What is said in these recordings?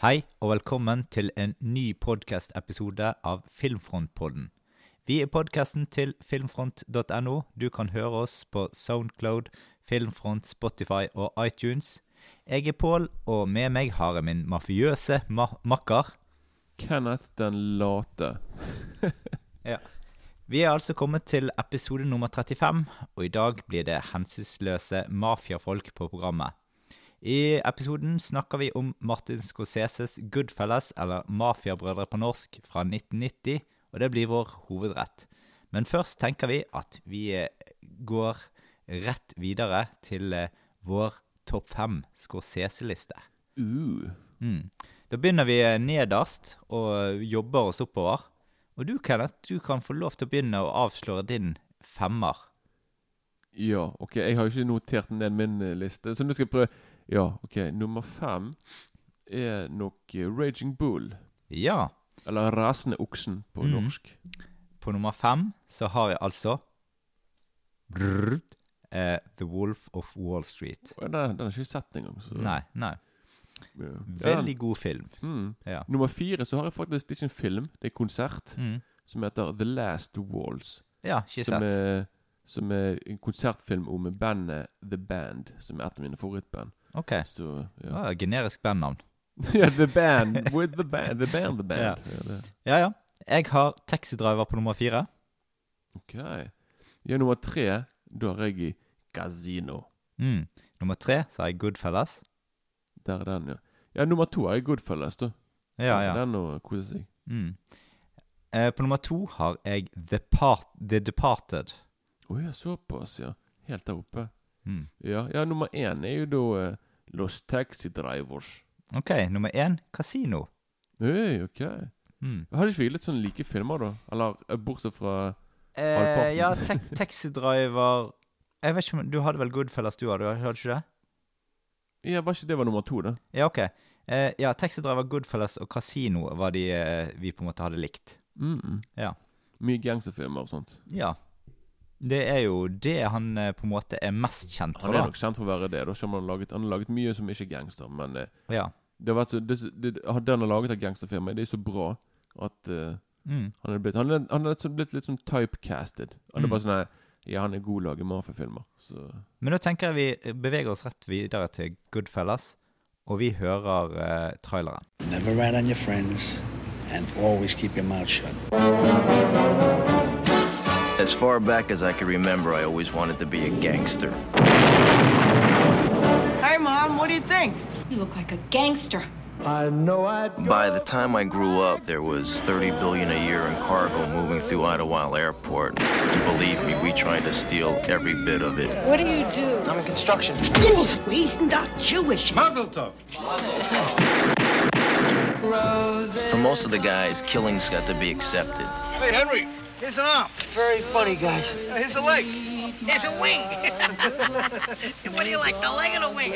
Hei og velkommen til en ny podcast-episode av Filmfrontpodden. Vi er podkasten til filmfront.no. Du kan høre oss på Soundcloud, Filmfront, Spotify og iTunes. Jeg er Pål, og med meg har jeg min mafiøse ma makker. Kenneth den late. Vi er altså kommet til episode nummer 35, og i dag blir det hensynsløse mafiafolk på programmet. I episoden snakker vi om Martin Scorseses Goodfellas, eller Mafiabrødre på norsk, fra 1990, og det blir vår hovedrett. Men først tenker vi at vi eh, går rett videre til eh, vår topp fem Scorsese-liste. Uh. Mm. Da begynner vi eh, nederst og jobber oss oppover. Og du, Kenneth, du kan få lov til å begynne å avsløre din femmer. Ja, ok. Jeg har jo ikke notert ned min liste, så nå skal jeg prøve. Ja, ok. Nummer fem er nok eh, Raging Bull. Ja. Eller Rasende oksen på mm. norsk. På nummer fem så har jeg altså brrr, uh, The Wolf of Wall Street. Den, den har ikke jeg sett engang. så- Nei, nei. Ja. Veldig god film. Mm. Ja. Nummer fire så har jeg faktisk ikke en film, det er en konsert, Mm. som heter The Last Walls. Ja, ikke Som sett. er, som er en konsertfilm om bandet The Band, som er et av mine favorittband. Ok. Så ja. Ah, generisk bandnavn. ja, The Band with The Band. The Band, The Band. Ja. Ja. Ja. Jeg har Taxidriver på nummer fire. Ok. Ja, nummer tre, da har jeg i Casino. Mm. Nummer tre så har jeg Goodfellas. Der er den, ja. Ja, nummer to jeg Goodfellas, da. Ja, ja. Den å kose seg. Mm. Eh, på nummer to har jeg The, Part The Departed. Å ja, såpass, ja. Helt der oppe. Mm. Ja, ja nummer én er jo da uh, Los Taxi Drivers. Ok, nummer én Casino. Hey, ok. Mm. Hadde ikke vi litt sånn like filmer, da? Eller eh, bortsett fra Eh, ja, te Taxi Driver Jeg vet ikke om Du hadde vel Goodfellas, du hadde, hadde ikke det? Ja, var ikke det var nummer to, da? Ja, ok. Eh, ja, Taxi Driver, Goodfellas og Casino var de eh, vi på en måte hadde likt. Mm. Ja. Mye gangsterfilmer og sånt. Ja. Det er jo det han eh, på en måte er mest kjent for, Han er nok kjent for å være det. da Han har laget, han har laget mye som ikke er gangster, men eh, Ja. det har vært så, det, det, det han har laget av gangsterfilmer, det er så bra at uh, Mm. han er blitt Han er, han er blitt litt sånn typecasted. Han er Mm. bare sånn Ja, han er god til å lage mafiafilmer, så Men nå tenker jeg vi beveger oss rett videre til Goodfellas, og vi hører uh, traileren. Never rat on your friends, and always keep your mouth shut. As far back as I can remember, I always wanted to be a gangster. Hey, Mom, what do you think? You look like a gangster. I know I. By the time I grew up, there was 30 billion a year in cargo moving through Idlewild Airport. And believe me, we tried to steal every bit of it. What do you do? I'm in construction. He's not Jewish. For most of the guys, killings got to be accepted. Hey, Henry, here's an arm. Very funny, guys. Uh, here's a leg. Here's a wing. what do you like, the leg or the wing?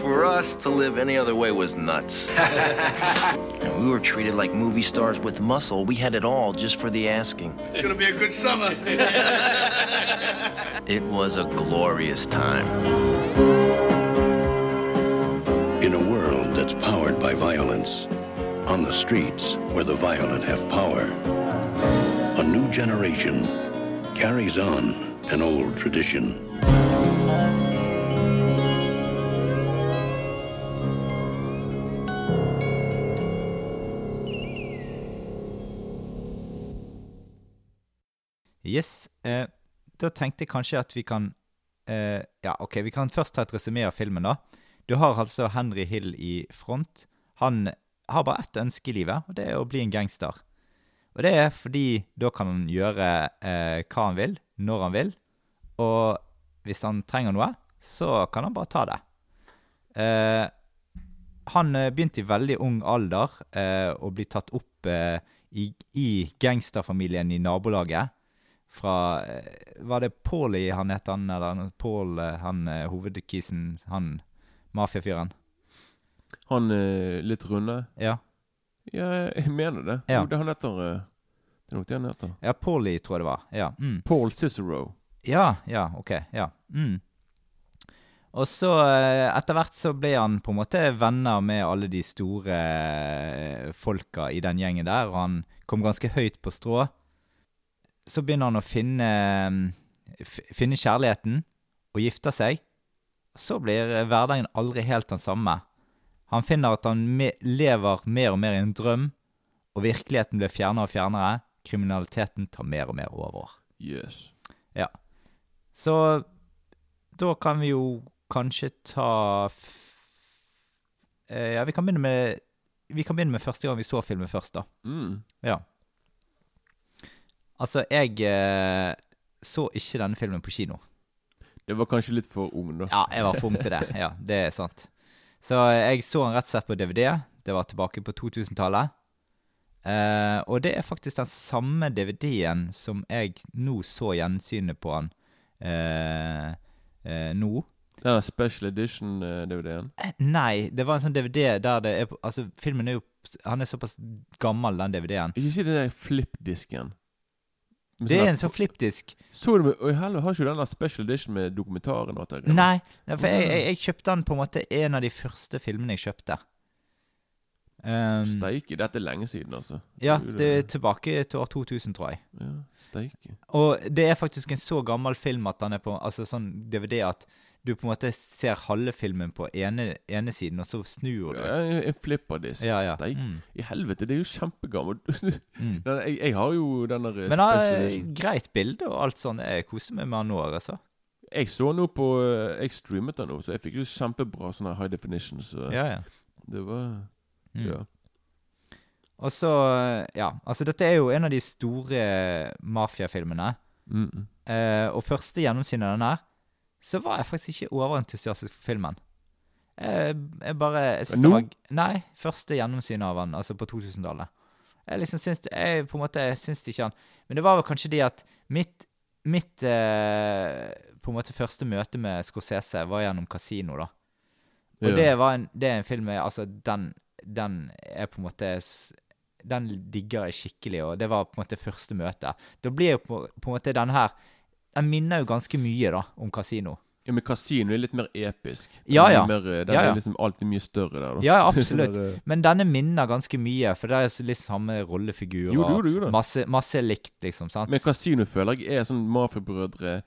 For us, to live any other way was nuts. and we were treated like movie stars with muscle. We had it all just for the asking. It's gonna be a good summer. It was a glorious time. In a world that's powered by violence, on the streets where the violent have power, a new generation carries on an old tradition. Yes, eh, da tenkte jeg kanskje at vi kan eh, Ja, ok, vi kan først ta et resymé av filmen, da. Du har altså Henry Hill i front. Han har bare ett ønske i livet, og det er å bli en gangster. Og det er fordi da kan han gjøre eh, hva han vil, når han vil. Og hvis han trenger noe, så kan han bare ta det. Eh, han eh, begynte i veldig ung alder eh, å bli tatt opp eh, i, i gangsterfamilien i nabolaget. Fra eh, Var det Paulie han het, han, eller Paul, eh, han hovedkisen, han mafiafyren? Han eh, litt runde. Ja. Ja, jeg mener det. Ja. Jo, det han heter eh, Det er nok det han heter. ja, Paulie tror jeg det var. Ja. Mm. Paul Cicero. Ja, ja, ok. Ja. Mm. Og så eh, etter hvert så ble han på en måte venner med alle de store eh, folka i den gjengen der, og han kom ganske høyt på strå. Så begynner han å finne, eh, finne kjærligheten og gifter seg. Så blir hverdagen aldri helt den samme. Han finner at han me lever mer og mer i en drøm, og virkeligheten blir fjernere og fjernere. Kriminaliteten tar mer og mer over. Yes. Ja. Så da kan vi jo kanskje ta eh, Ja, vi kan begynne med Vi kan begynne med første gang vi så filmen først, da. Mm. Ja. Altså, jeg eh, så ikke denne filmen på kino. Det var kanskje litt for ung, da. Ja, jeg var for ung til det. Ja, det er sant. Så jeg så den rett og slett på DVD. Det var tilbake på 2000-tallet. Eh, og det er faktisk den samme DVD-en som jeg nå så gjensynet på han eh, eh, nå. Den special edition-DVD-en. Eh, Nei, det var en sånn DVD der det er Altså, filmen er jo Han er såpass gammel, den DVD-en. Ikke si den der flip-disken. Det er en sånn flippdisk. Så du med Oi, heller, har ikke du den der special edition med dokumentaren? Nei, nei, for jeg, jeg, jeg kjøpte den på en måte en av de første filmene jeg kjøpte. Um, Steike, dette er lenge siden, altså. ja, det er tilbake til år 2000, tror jeg. Ja, steike. Og det er faktisk en så gammel film at den er på altså sånn DVD at du på en måte ser halve filmen på ene, ene siden, og så snur du. Ja, en- flipper flipperdisk. Ja, ja. Steik. Mm. I helvete, det er jo kjempegammelt. Mm. Jeg, jeg har jo den der eh, Men edition. greit bilde og alt sånn. Jeg koser meg med han nå, altså. Jeg så nå på eh, Jeg streamet den nå, så jeg fikk jo kjempebra sånne high definitions. Så Ja, ja. det var Mm. Ja. Og så, ja, altså dette er jo en av de store mafiafilmene. Mm. Eh, og første gjennomsyn av den her, så var jeg faktisk ikke overentusiastisk for filmen. Jeg, jeg bare jeg synes Nå? Nei, første gjennomsyn av den, altså på 2000-tallet. Jeg liksom syns Jeg på en måte jeg syns ikke han Men det var vel kanskje det at mitt Mitt eh, på en måte første møte med Scorsese var gjennom Casino, da. Og Ja. det var en, det er en film jeg Altså, den, den er på en måte Den digger jeg skikkelig, og det var på en måte første møte. Da blir jo på, på en måte den her Den minner jo ganske mye, da, om Casino. ja, men Casino er litt mer episk. Den Ja, er ja. Mer, eh, den Ja, ja. er liksom alltid mye større der, da. Ja, er absolutt. eh, Men denne minner ganske mye, for det er litt samme rollefigurer. Jo, jo, jo. Masse, masse likt, liksom. sant? Men Casino føler jeg er sånn mafiabrødre eh,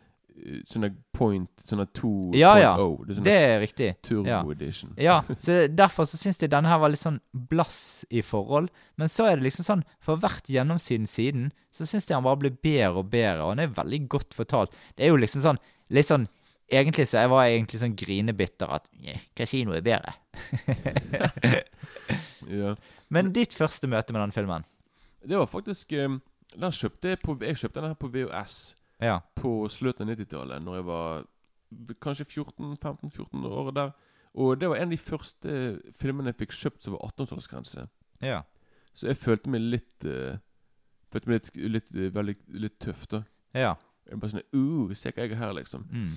Sånne point Sånne 2.0. Ja, ja. Det er Det er riktig. turbo ja. edition. Ja, så derfor så syns jeg denne her var litt sånn blass i forhold. Men så er det liksom sånn, for hvert gjennomsiden siden, så syns jeg han bare blir bedre og bedre, og han er veldig godt fortalt. Det er jo liksom sånn, litt sånn Egentlig så jeg var jeg egentlig sånn grinebitter at «Nja, kasino er bedre. Ja. Men ditt første møte med den filmen? Det var faktisk um, Den kjøpte jeg på Jeg kjøpte den her på VHS Ja. på slutten av 90-tallet, Når jeg var kanskje 14-15-14 år der. Og det var en av de første filmene jeg fikk kjøpt som var 18-årsgrense. Ja. Så jeg følte meg litt uh, Følte meg litt, litt, eh, veldig, litt tøff, da. Ja. Jeg bare sånn uh, Se hva jeg er her, liksom. Mm.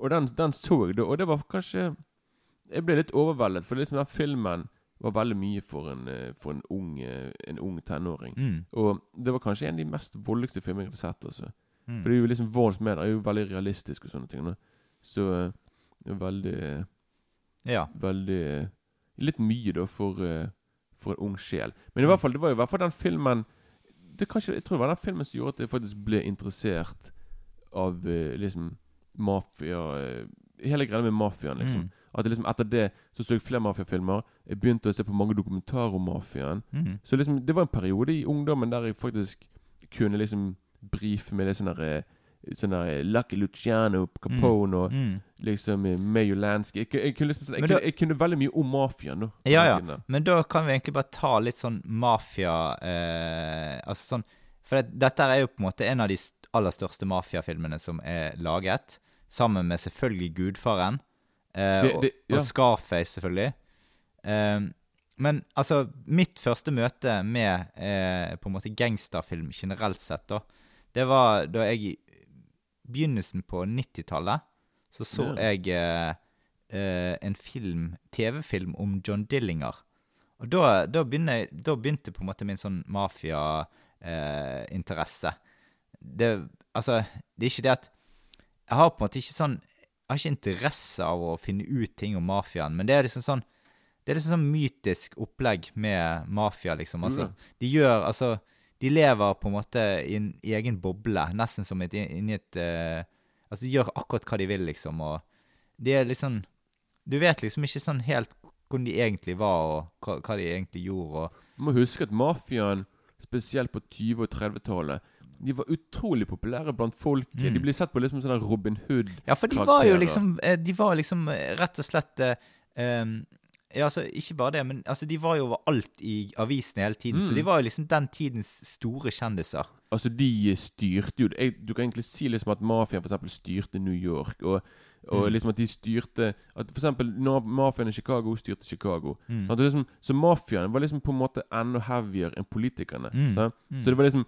Og den, den så jeg, da. Og det var kanskje Jeg ble litt overveldet, for liksom den filmen var veldig mye for en, eh, for en, ung, eh, en ung tenåring. Mm. Og det var kanskje en av de mest voldeligste filmene jeg hadde sett. Altså. Mm. For det er jo liksom volds med det er jo veldig realistisk og sånne ting. Da. Så er veldig Ja. Veldig Litt mye, da, for, eh, for en ung sjel. Men i hvert fall, det var i hvert fall den filmen det kanskje, Jeg tror det var den filmen som gjorde at jeg faktisk ble interessert av eh, liksom mafia Hele greia med mafiaen, liksom. Mm. At liksom etter det så så jeg flere mafiafilmer. Jeg begynte å se på mange dokumentarer om mafiaen. Mm. Så liksom, det var en periode i ungdommen der jeg faktisk kunne liksom brife med litt sånn derre Sånn der Lucky Luciano, Capone og Mm. liksom eh, Mayo Lansky jeg, jeg, kunne liksom, sånn- jeg, da- jeg kunne veldig mye om mafiaen, Ja, ja. Men da kan vi egentlig bare ta litt sånn mafia eh, Altså sånn For det, dette er jo på en måte en av de aller største mafiafilmene som er laget. Sammen med selvfølgelig Gudfaren. Eh, Det- det- ja. og Scarface, selvfølgelig. Eh, men altså, mitt første møte med eh, på en måte gangsterfilm generelt sett, da, det var da jeg i begynnelsen på 90-tallet så så Ja. jeg eh, eh, en film, TV-film om John Dillinger. Og da, da, jeg, da begynte på en måte min sånn mafiainteresse. det, altså, det er ikke det at Jeg har på en måte ikke sånn Jeg har ikke interesse av å finne ut ting om mafiaen, men det er liksom sånn Det er liksom sånn mytisk opplegg med mafia, liksom. Altså, de gjør Altså, de lever på en måte i en egen boble, nesten som et, inni et uh, Altså, de gjør akkurat hva de vil, liksom, og de er liksom Du vet liksom ikke sånn helt hvordan de egentlig var, og hva, hva de egentlig gjorde, og Du må huske at mafiaen, spesielt på 20- og 30-tallet, de var utrolig populære blant folket. Mm. De ble sett på liksom sånn Robin Hood-karakterer. Ja, for de var jo liksom eh, De var liksom eh, rett og slett em, Ja, altså, ikke bare det, men altså, de var jo overalt i avisene hele tiden. Så Mm. de var jo liksom den tidens store kjendiser. Altså, de styrte jo jeg, Du kan egentlig si liksom at mafiaen eksempel styrte New York. Og, og Mm. liksom at de styrte At for eksempel når mafiaen i Chicago styrte Chicago. Mm. Sant? Liksom, så mafiaen var liksom på en måte enda heavier enn politikerne. Mm. Mm. Så det var liksom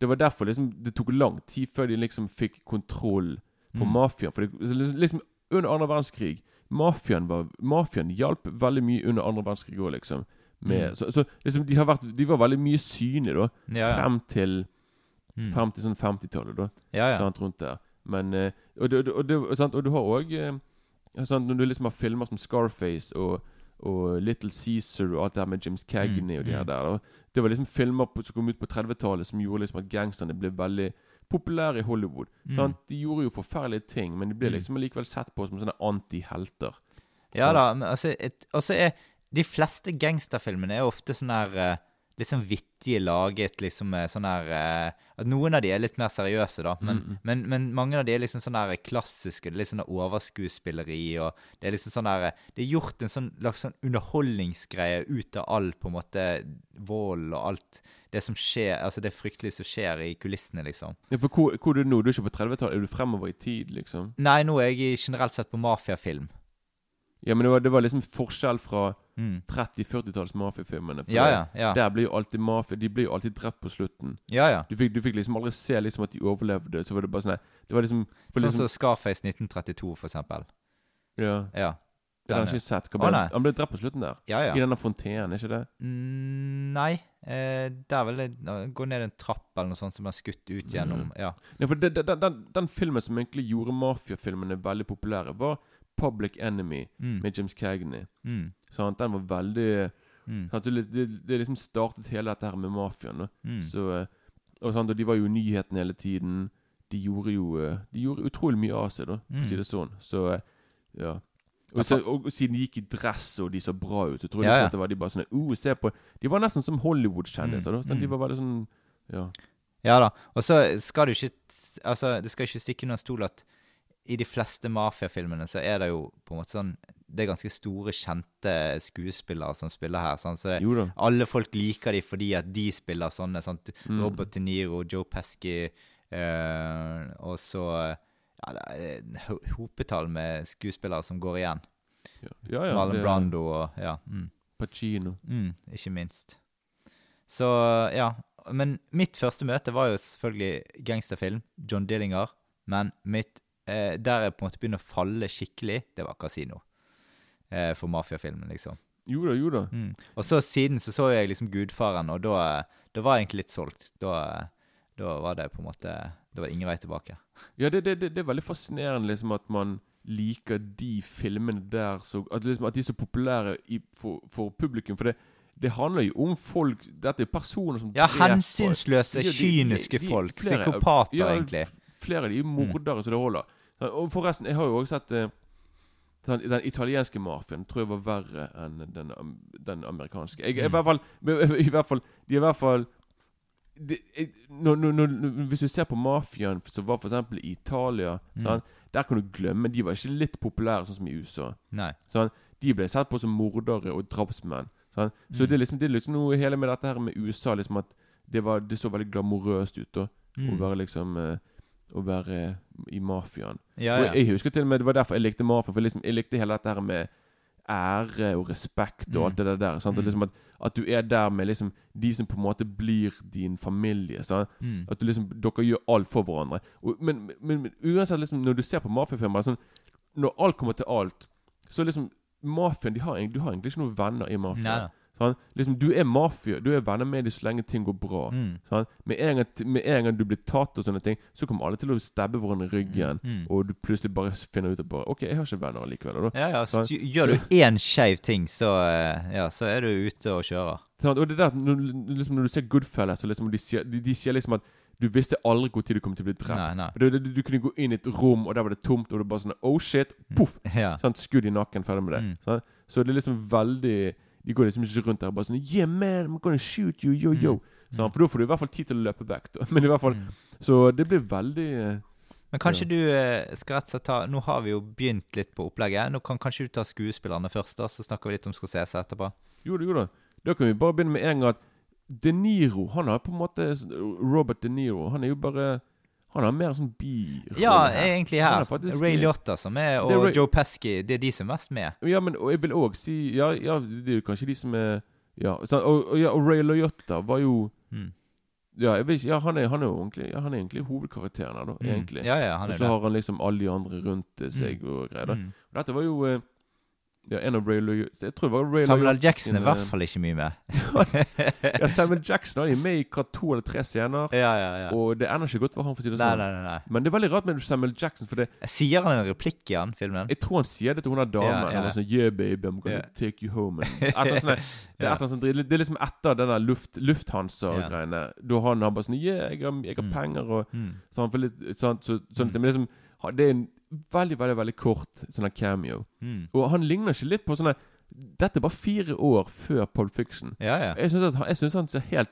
Det var derfor liksom det tok lang tid før de liksom fikk kontroll på Mm. mafiaen. For det, liksom under andre verdenskrig Mafiaen var Mafiaen hjalp veldig mye under andre verdenskrig òg, liksom. Med, Mm. så, så liksom de har vært De var veldig mye synlige, da. Ja, ja. Frem til Mm. Frem til sånn 50-tallet, da. Ja, ja. Sant, rundt der. Men eh, og, det, og, det, sant, og du har òg Når du liksom har filmer som Scarface og, og Little Caesar og alt det her med James Cagney Mm, og de her mm. der da. Det var liksom filmer på, som kom ut på 30-tallet som gjorde liksom at gangsterne ble veldig populære i Hollywood. Mm. Sant? De gjorde jo forferdelige ting, men de ble Mm. liksom likevel sett på som sånne antihelter. Ja da, men altså, et, altså er, De fleste gangsterfilmene er ofte sånn her eh, Litt sånn vittige laget, liksom med sånn her eh, noen av de er litt mer seriøse, da. Men, Mm, mm. men, men mange av de er liksom sånn her klassiske. Det er litt sånn overskuespilleri og Det er liksom sånn her Det er gjort en sånn slags sånn underholdningsgreie ut av all på en måte vold og alt det som skjer Altså det fryktelige som skjer i kulissene, liksom. Ja, for hvor, hvor er du nå? Du er ikke på 30-tallet? Er du fremover i tid, liksom? Nei, nå er jeg generelt sett på mafiafilm. Ja, men det var, det var liksom forskjell fra Mm. 30-40-talls mafiafilmene. Ja, ja. ja. Der blir jo alltid mafia De blir jo alltid drept på slutten. Ja, ja. Du fikk, du fikk liksom aldri se liksom at de overlevde. Så var det bare sånn Det var liksom, Sånn liksom som Scarface 1932, for eksempel. Ja. Ja. Det har jeg ikke sett. Hva ble, oh, han ble drept på slutten der. Ja, ja. I denne fontenen, ikke det? Mm, nei. Eh, der vil jeg gå ned en trapp eller noe sånt som er skutt ut gjennom Ja. Ja, for det, det, den, den, den filmen som egentlig gjorde mafiafilmene veldig populære, var Public Enemy Mm. med James Cagney. Mm. Sant? Den var veldig Mm. sant? Det, det, det liksom startet hele dette her med mafiaen. Mm. Så, eh, og, sant? og de var jo nyhetene hele tiden. De gjorde jo eh, De gjorde utrolig mye av seg, da, for å si Mm. det sånn. Så eh, ja. Og, så, og, siden de gikk i dress og de så bra ut, så tror jeg Ja, liksom ja. det var de bare sånn uh, se på De var nesten som Hollywood-kjendiser. da. Sånn, De mm. var veldig sånn Ja. Ja da. Og så skal du ikke Altså, det skal ikke stikke under stol at i de fleste mafiafilmene så er det jo på en måte sånn Det er ganske store, kjente skuespillere som spiller her. Sånn, Så det, alle folk liker de fordi at de spiller sånne. Sant? Mm. Robert De Niro, Joe Pesky øh, Og så ja, det er hopetall med skuespillere som går igjen. Ja, ja, ja Marlon Brando og Ja. Mm. Pacino. Mm, ikke minst. Så ja. Men mitt første møte var jo selvfølgelig gangsterfilm. John Dillinger. Men mitt eh, der jeg på en måte begynner å falle skikkelig, det var Casino. Eh, for mafiafilmen, liksom. Jo da, jo da. Mm. Og så siden så så jeg liksom Gudfaren, og da, da var jeg egentlig litt solgt. Da, da var det på en måte Da var ingen vei tilbake. Ja, det, det, det, det er veldig fascinerende liksom at man liker de filmene der så, at, liksom, at de er så populære i, for, for publikum. For det, det handler jo om folk Dette er personer som Ja, hensynsløse, kyniske folk. flere- Psykopater, ja, egentlig. Flere av de er mordere så det holder. Og forresten, jeg har jo også sett eh, den, den italienske mafiaen tror jeg var verre enn den, den amerikanske. Jeg, i Mm. hvert fall, I hvert fall De er i hvert fall de, jeg, når, når, når, Hvis du ser på mafiaen som var eksempel i Italia Mm. sånn, Der kan du glemme De var ikke litt populære sånn som i USA. Sant? De ble sett på som mordere og drapsmenn. Sånn. Så Mm. det er liksom, det er liksom noe hele med dette her med USA liksom at det, var, det så veldig glamorøst ut. da Å Mm. være liksom eh, Å være i mafiaen. Ja, Og ja. jeg husker til og med Det var derfor jeg likte mafiaen. For liksom, jeg likte hele dette her med ære og respekt og Mm. alt det der. sant? Og Mm. liksom at, at du er der med liksom de som på en måte blir din familie. Mm. At du liksom, dere gjør alt for hverandre. Og, men, men, men uansett, liksom, når du ser på mafiafilmer sånn, Når alt kommer til alt, så liksom Mafiaen de har, Du har egentlig ikke noen venner i mafiaen. Sant? Liksom, du er mafia. Du er venner med dem så lenge ting går bra. Mm. Sånn? Med, en gang, med en gang du blir tatt, og sånne ting så kommer alle til å stabbe hverandre i ryggen. Mm. Og du plutselig bare finner ut at bare, Ok, jeg har ikke venner likevel. Da. Ja, ja, så gjør du én skeiv ting, så, eh, ja, så er du ute og kjører. Sant? Og det der, når, liksom, når du ser Goodfellas, så liksom, de, sier, de, de sier liksom at du visste aldri når du kom til å bli drept. Nei, nei. Du, du, du kunne gå inn i et rom, og der var det tomt, og det var bare sånn Oh shit! Poff! Ja. Sånn, Skudd i nakken, ferdig med det. Mm. Sant? Så det er liksom veldig De går liksom ikke rundt der bare sånn Yeah, man, I'm gonna shoot you, yo, yo. Sant? For da får du i hvert fall tid til å løpe vekk. Da. Men i hvert fall Mm. Så det blir veldig eh, Men kanskje du eh, skal rett og slett ta Nå har vi jo begynt litt på opplegget. Nå kan kanskje du ta skuespillerne først, da, så snakker vi litt om Scorsese etterpå. Jo da, jo da. Da kan vi bare begynne med en gang at De Niro Han har på en måte Robert De Niro Han er jo bare Han har mer sånn byrolle. Ja, egentlig her. er faktisk- Ray Liotta som er, og er Ray- Joe Pesky. Det er de som er mest med. Ja, men jeg vil òg si ja, ja, det er jo kanskje de som er Ja, så, Og, og, ja, og Ray Liotta var jo Mm. Ja, jeg vet ikke, ja han, er, han er egentlig ja, Han er egentlig hovedkarakteren her, da. Mm. Egentlig. Ja, ja, han er og så har han liksom alle de andre rundt seg seg og greier. Mm. Og Dette var jo eh, Ja, en av Ray Liotta Jeg tror det var Ray Samuel L. Jackson er i hvert fall ikke mye med. Ja, Samuel Jackson han er med i hva, to eller tre scener. Ja, ja, ja. Og det ender ikke godt for han, for å si sånn. Men det er veldig rart med Samuel Jackson, for det, Sier han en replikk i han, filmen? jeg tror han sier det til hun der damen. Ja, ja. Han sånn Yeah, baby, I'm gonna take you home. Etter, eller der. det er sånne, eller. Det er liksom etter den der luft, Lufthansa-greiene. Da han har bare sånn Yeah, jeg har, jeg har Mm. penger, og Mm. så han får litt sånn, så, sånn, Men liksom, det er en veldig, veldig veldig kort sånn cameo. Mm. Og han ligner ikke litt på sånne Dette er bare fire år før Pulp Fiction. Ja, ja. Jeg syns han- han ser helt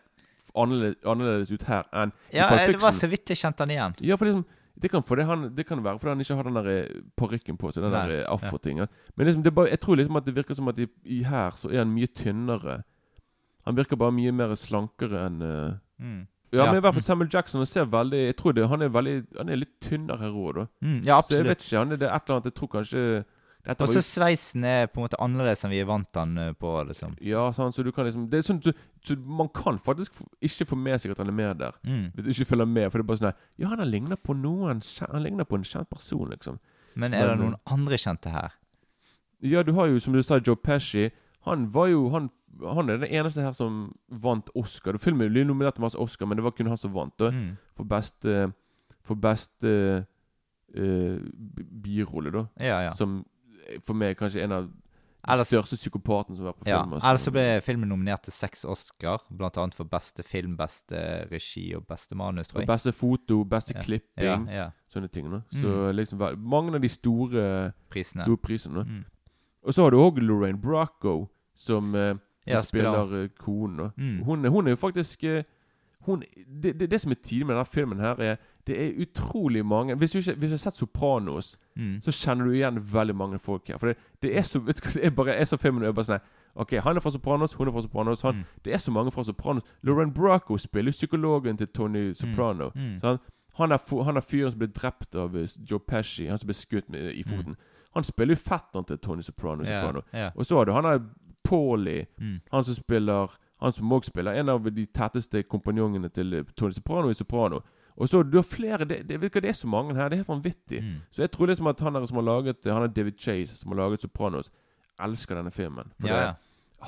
annerledes, annerledes ut her enn i Ja, det var så vidt jeg kjente han igjen. Ja, for liksom det kan, det, han, det kan være fordi han ikke har den der eh, parykken på seg. Den Nei, der eh, afro-tingen. Men liksom, det bare, jeg tror liksom at det virker som at i, i her så er han mye tynnere. Han virker bare mye mer slankere enn uh, Mm. Ja, Ja. men i hvert fall Samuel Jackson han ser veldig Jeg tror det, han er veldig Han er litt tynnere rå, da. Mm, ja, Så jeg vet ikke. Han er det et eller annet Jeg tror kanskje dette Og så sveisen er på en måte annerledes enn vi er vant han eh, på, liksom. Ja, sånn, så du kan liksom Det er sånn så, så Man kan faktisk ikke få med seg at han er med der. Mm. Hvis du ikke følger med. For det er bare sånn Ja, han ligner på noen Han ligner på en kjent person, liksom. Men er det noen andre kjente her? Ja, du har jo, som du sa, Joe Pesci. Han var jo Han, han er den eneste her som vant Oscar. Du Filmen ble nominert til masse Oscar, men det var kun han som vant. Mm. For beste For beste uh, birolle, da. Ja, ja. Som eh, for meg er kanskje en av den største psykopaten som har vært på ja. film. altså. Ellers så ble filmen nominert til seks Oscar, annet for beste film, beste regi og beste manus, tror Og jeg. beste foto, beste Ja. klipping, Ja, ja. sånne ting. Da. Så liksom mange av de store, Prisene. store prisene. Mm. Og så har du òg Lorraine Bracco, som, uh, Ja, spiller- eh, konen. Mm. Hun, hun er jo faktisk eh, hun, det, det, det som er tidlig med denne filmen, her er det er utrolig mange Hvis du, ikke, hvis du har sett 'Sopranos', Mm. så kjenner du igjen veldig mange folk her. For det, det er så vet du det er bare, er så filmen er bare sånn Ok, han er fra Sopranos, hun er fra Sopranos. Han, Mm. Det er så mange fra Sopranos. Lauren Bracco spiller psykologen til Tony Soprano. Mm. Så han, han, er, han er fyren som ble drept av Joe Pesci, han som ble skutt med, i foten. Han spiller jo fetteren til Tony Soprano. Soprano. Yeah, yeah. Og så har du han er Paulie, Mm. han som spiller Han som også spiller en av de tetteste kompanjongene til eh, Tony Soprano i Soprano. Og så du har flere Det, det, det er så mange her. Det er helt vanvittig. Mm. Så jeg tror liksom at han der som har laget Han er David Chase, som har laget Sopranos, elsker denne filmen. For Ja, det, ja.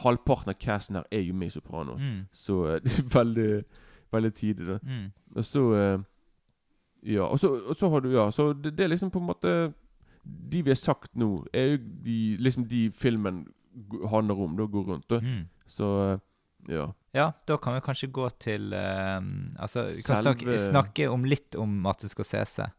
halvparten av casten her er jo med i Sopranos. Mm. Så eh, det er veldig Veldig tidlig, da. Mm. Og så eh, Ja, og så, og så har du Ja, så det, det er liksom på en måte De vi har sagt nå, er jo de, liksom de filmen handler om. å går rundt. det. Mm. Så eh, ja. Ja, da kan vi kanskje gå til uh, Altså, vi kan Selve- snakke om litt om Martin Scorsese.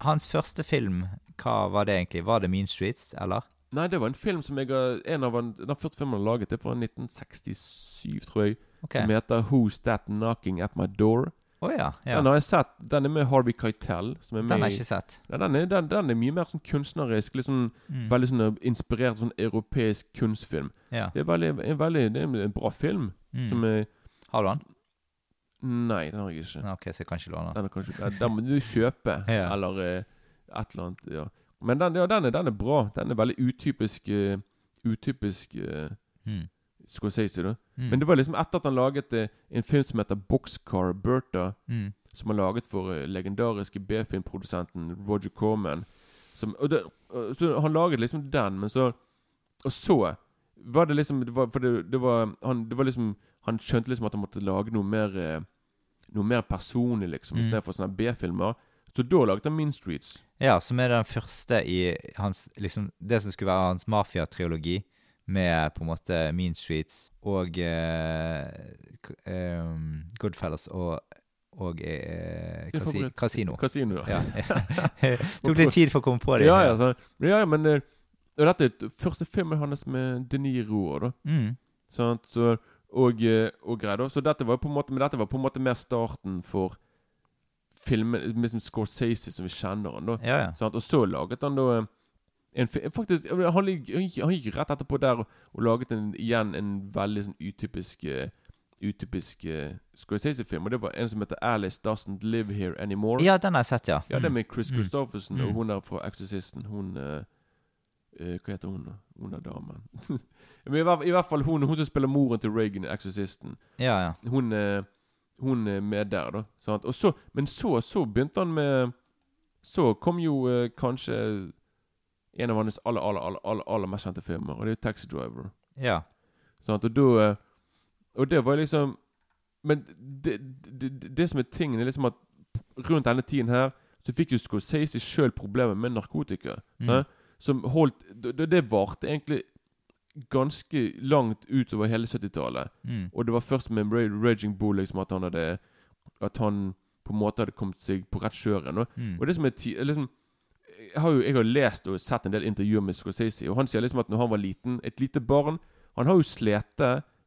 Hans første film, hva var det egentlig? Var det Mean Streets, eller? Nei, det var en film som jeg har En av den første filmen han laget, det er fra 1967, tror jeg. Okay. Som heter 'Who's That Knocking At My Door'. Å ja. ja. Den har jeg sett. Den er med Harvey Keitel. Som er med Den har jeg ikke sett. Nei, den, er, den, den er mye mer sånn kunstnerisk. Sånn, Mm. Veldig sånn inspirert sånn europeisk kunstfilm. Ja. Det er veldig, en, veldig, det er en bra film. Mm. Som er Har du den? Nei, den har jeg ikke. Ok, så jeg kan ikke låne den. Kanskje, den, den må du kjøpe. Ja. Eller eh, et eller annet. Ja. Men den, ja, den, er, den er bra. Den er veldig utypisk uh, Utypisk uh, Mm. Scorsese, da. Mm. Men det var liksom etter at han laget eh, en film som heter Boxcar Bertha. Mm. Som han laget for eh, legendariske B-filmprodusenten Roger Corman. Som, og det, og, så han laget liksom den, men så Og så var det liksom det var, For det, det, var, han, det var liksom Han skjønte liksom at han måtte lage noe mer eh, Noe mer personlig, liksom, Mm. istedenfor sånne B-filmer. Så da lagde han Mean Streets. Ja, som er den første i hans liksom, Det som skulle være hans mafiatriologi, med på en måte Mean Streets og eh, ehm, Goodfellas og, og eh, kasi, kasino. Casino, ja. Ja. Tok litt tid for å komme på det. ja, ja, så, ja, ja, men eh, Og dette er første filmen hans med De Niro da. Mm. Sånn, Så, og, eh, og greier, da. Så dette var på en måte Men dette var på en måte mer starten for filmen liksom Scorsese som vi kjenner han, da. Ja, ja. Sånn, Og så laget han da eh, en, faktisk, han, gikk, han gikk- rett etterpå der og, og laget en, igjen en veldig sånn utypisk eh, Utypisk uh, Scorsese-film. Og det var en som heter 'Alice Doesn't Live Here Anymore'. ja, den har jeg sett, ja. Ja, det er med Chris Mm. Christofferson og Mm. hun er fra Exorcisten. Hun uh, uh, Hva heter hun, da? Hun er damen. Men i, hvert, I hvert fall hun, hun som spiller moren til Reagan i Exorcisten. Ja, ja. Hun, uh, hun er med der, da. Sant? Og så, men så, så begynte han med Så kom jo kanskje en av hans aller, aller, aller, aller, aller mest kjente filmer, og det er 'Taxi Driver'. ja. Sånn, Og da eh, Og det var liksom Men det, det, det, det som er tingen, er liksom at rundt denne tiden her så fikk jo Scorsese sjøl problemer med narkotika. Mm. Som holdt det, det varte egentlig ganske langt utover hele 70-tallet. Mm. Og det var først med Ra- Raging Bull liksom at han hadde At han på en måte hadde kommet seg på rett kjør igjen. Mm. Og det som er liksom, jeg har jo jeg har lest og sett en del intervjuer med Scorsese, og han sier liksom at når han var liten, et lite barn Han har jo slitt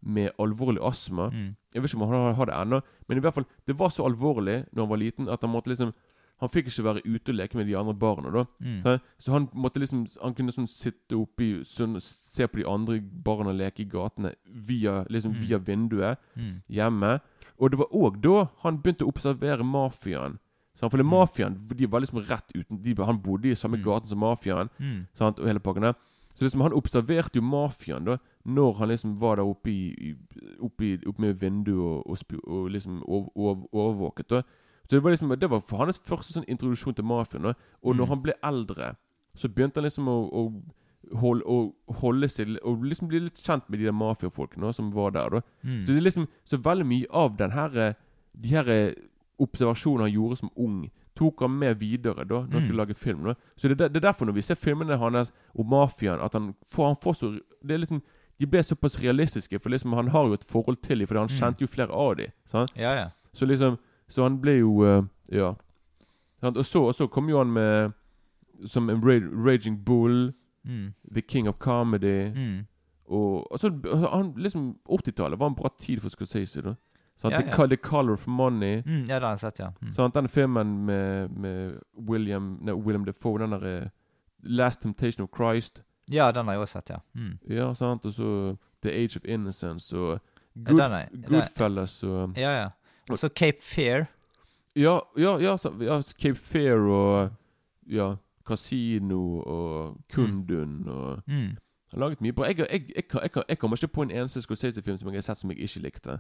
med alvorlig astma. Mm. Jeg vet ikke om han har, det ennå, men i hvert fall det var så alvorlig når han var liten, at han måtte liksom Han fikk ikke være ute og leke med de andre barna. da Mm. så, så han måtte liksom Han kunne sånn sitte oppi sånn, Se på de andre barna leke i gatene via, liksom, Mm. via vinduet Mm. hjemme. Og det var òg da han begynte å observere mafiaen. Sant? Fordi Mm. mafiaen de var liksom rett uten de, Han bodde i samme Mm. gaten som mafiaen. Mm. Sant? Og hele pakken der. Så liksom han observerte jo mafiaen da når han liksom var der oppe i, oppe, i, oppe med vinduet og, og, og liksom over, over, overvåket. da Så det var liksom Det var for hans første sånn introduksjon til mafiaen. da Og når han ble eldre, så begynte han liksom å, å holde, å holde seg Og liksom bli litt kjent med de der mafiafolkene som var der. da Mm. så det er liksom Så veldig mye av den her De her observasjonene han gjorde som ung, tok han med videre da når han Mm. skulle lage film. da Så det, det er derfor når vi ser filmene hans om mafiaen, at han får, han får så Det er liksom De ble såpass realistiske, for liksom han har jo et forhold til dem, for han Mm. kjente jo flere av dem. Ja, ja. Så liksom Så han ble jo uh, Ja. Og så, og så kom jo han med Som en Raging Bull, Mm. The King of Comedy. Mm. Og så han, liksom 80-tallet var en bra tid for Scorsese. da sant? Ja, The, ja. Co- The Color of Money. Mm. Ja, det har jeg sett, ja. Mm. Sant? Den filmen med, med William nei, William Defoe, den der eh, Last Temptation of Christ. Ja, den har jeg også sett, ja. Mm. Ja, sant? Og så The Age of Innocence og Good, ja, er- Goodfellas og Ja, ja. Og så Cape Fear. Ja, ja, ja, så, ja Cape Fear og Ja, Casino og Kundun og Mm. Jeg har laget mye bra. Jeg, jeg, jeg, jeg kommer ikke på en eneste Scorsese-film som jeg har sett som jeg ikke likte.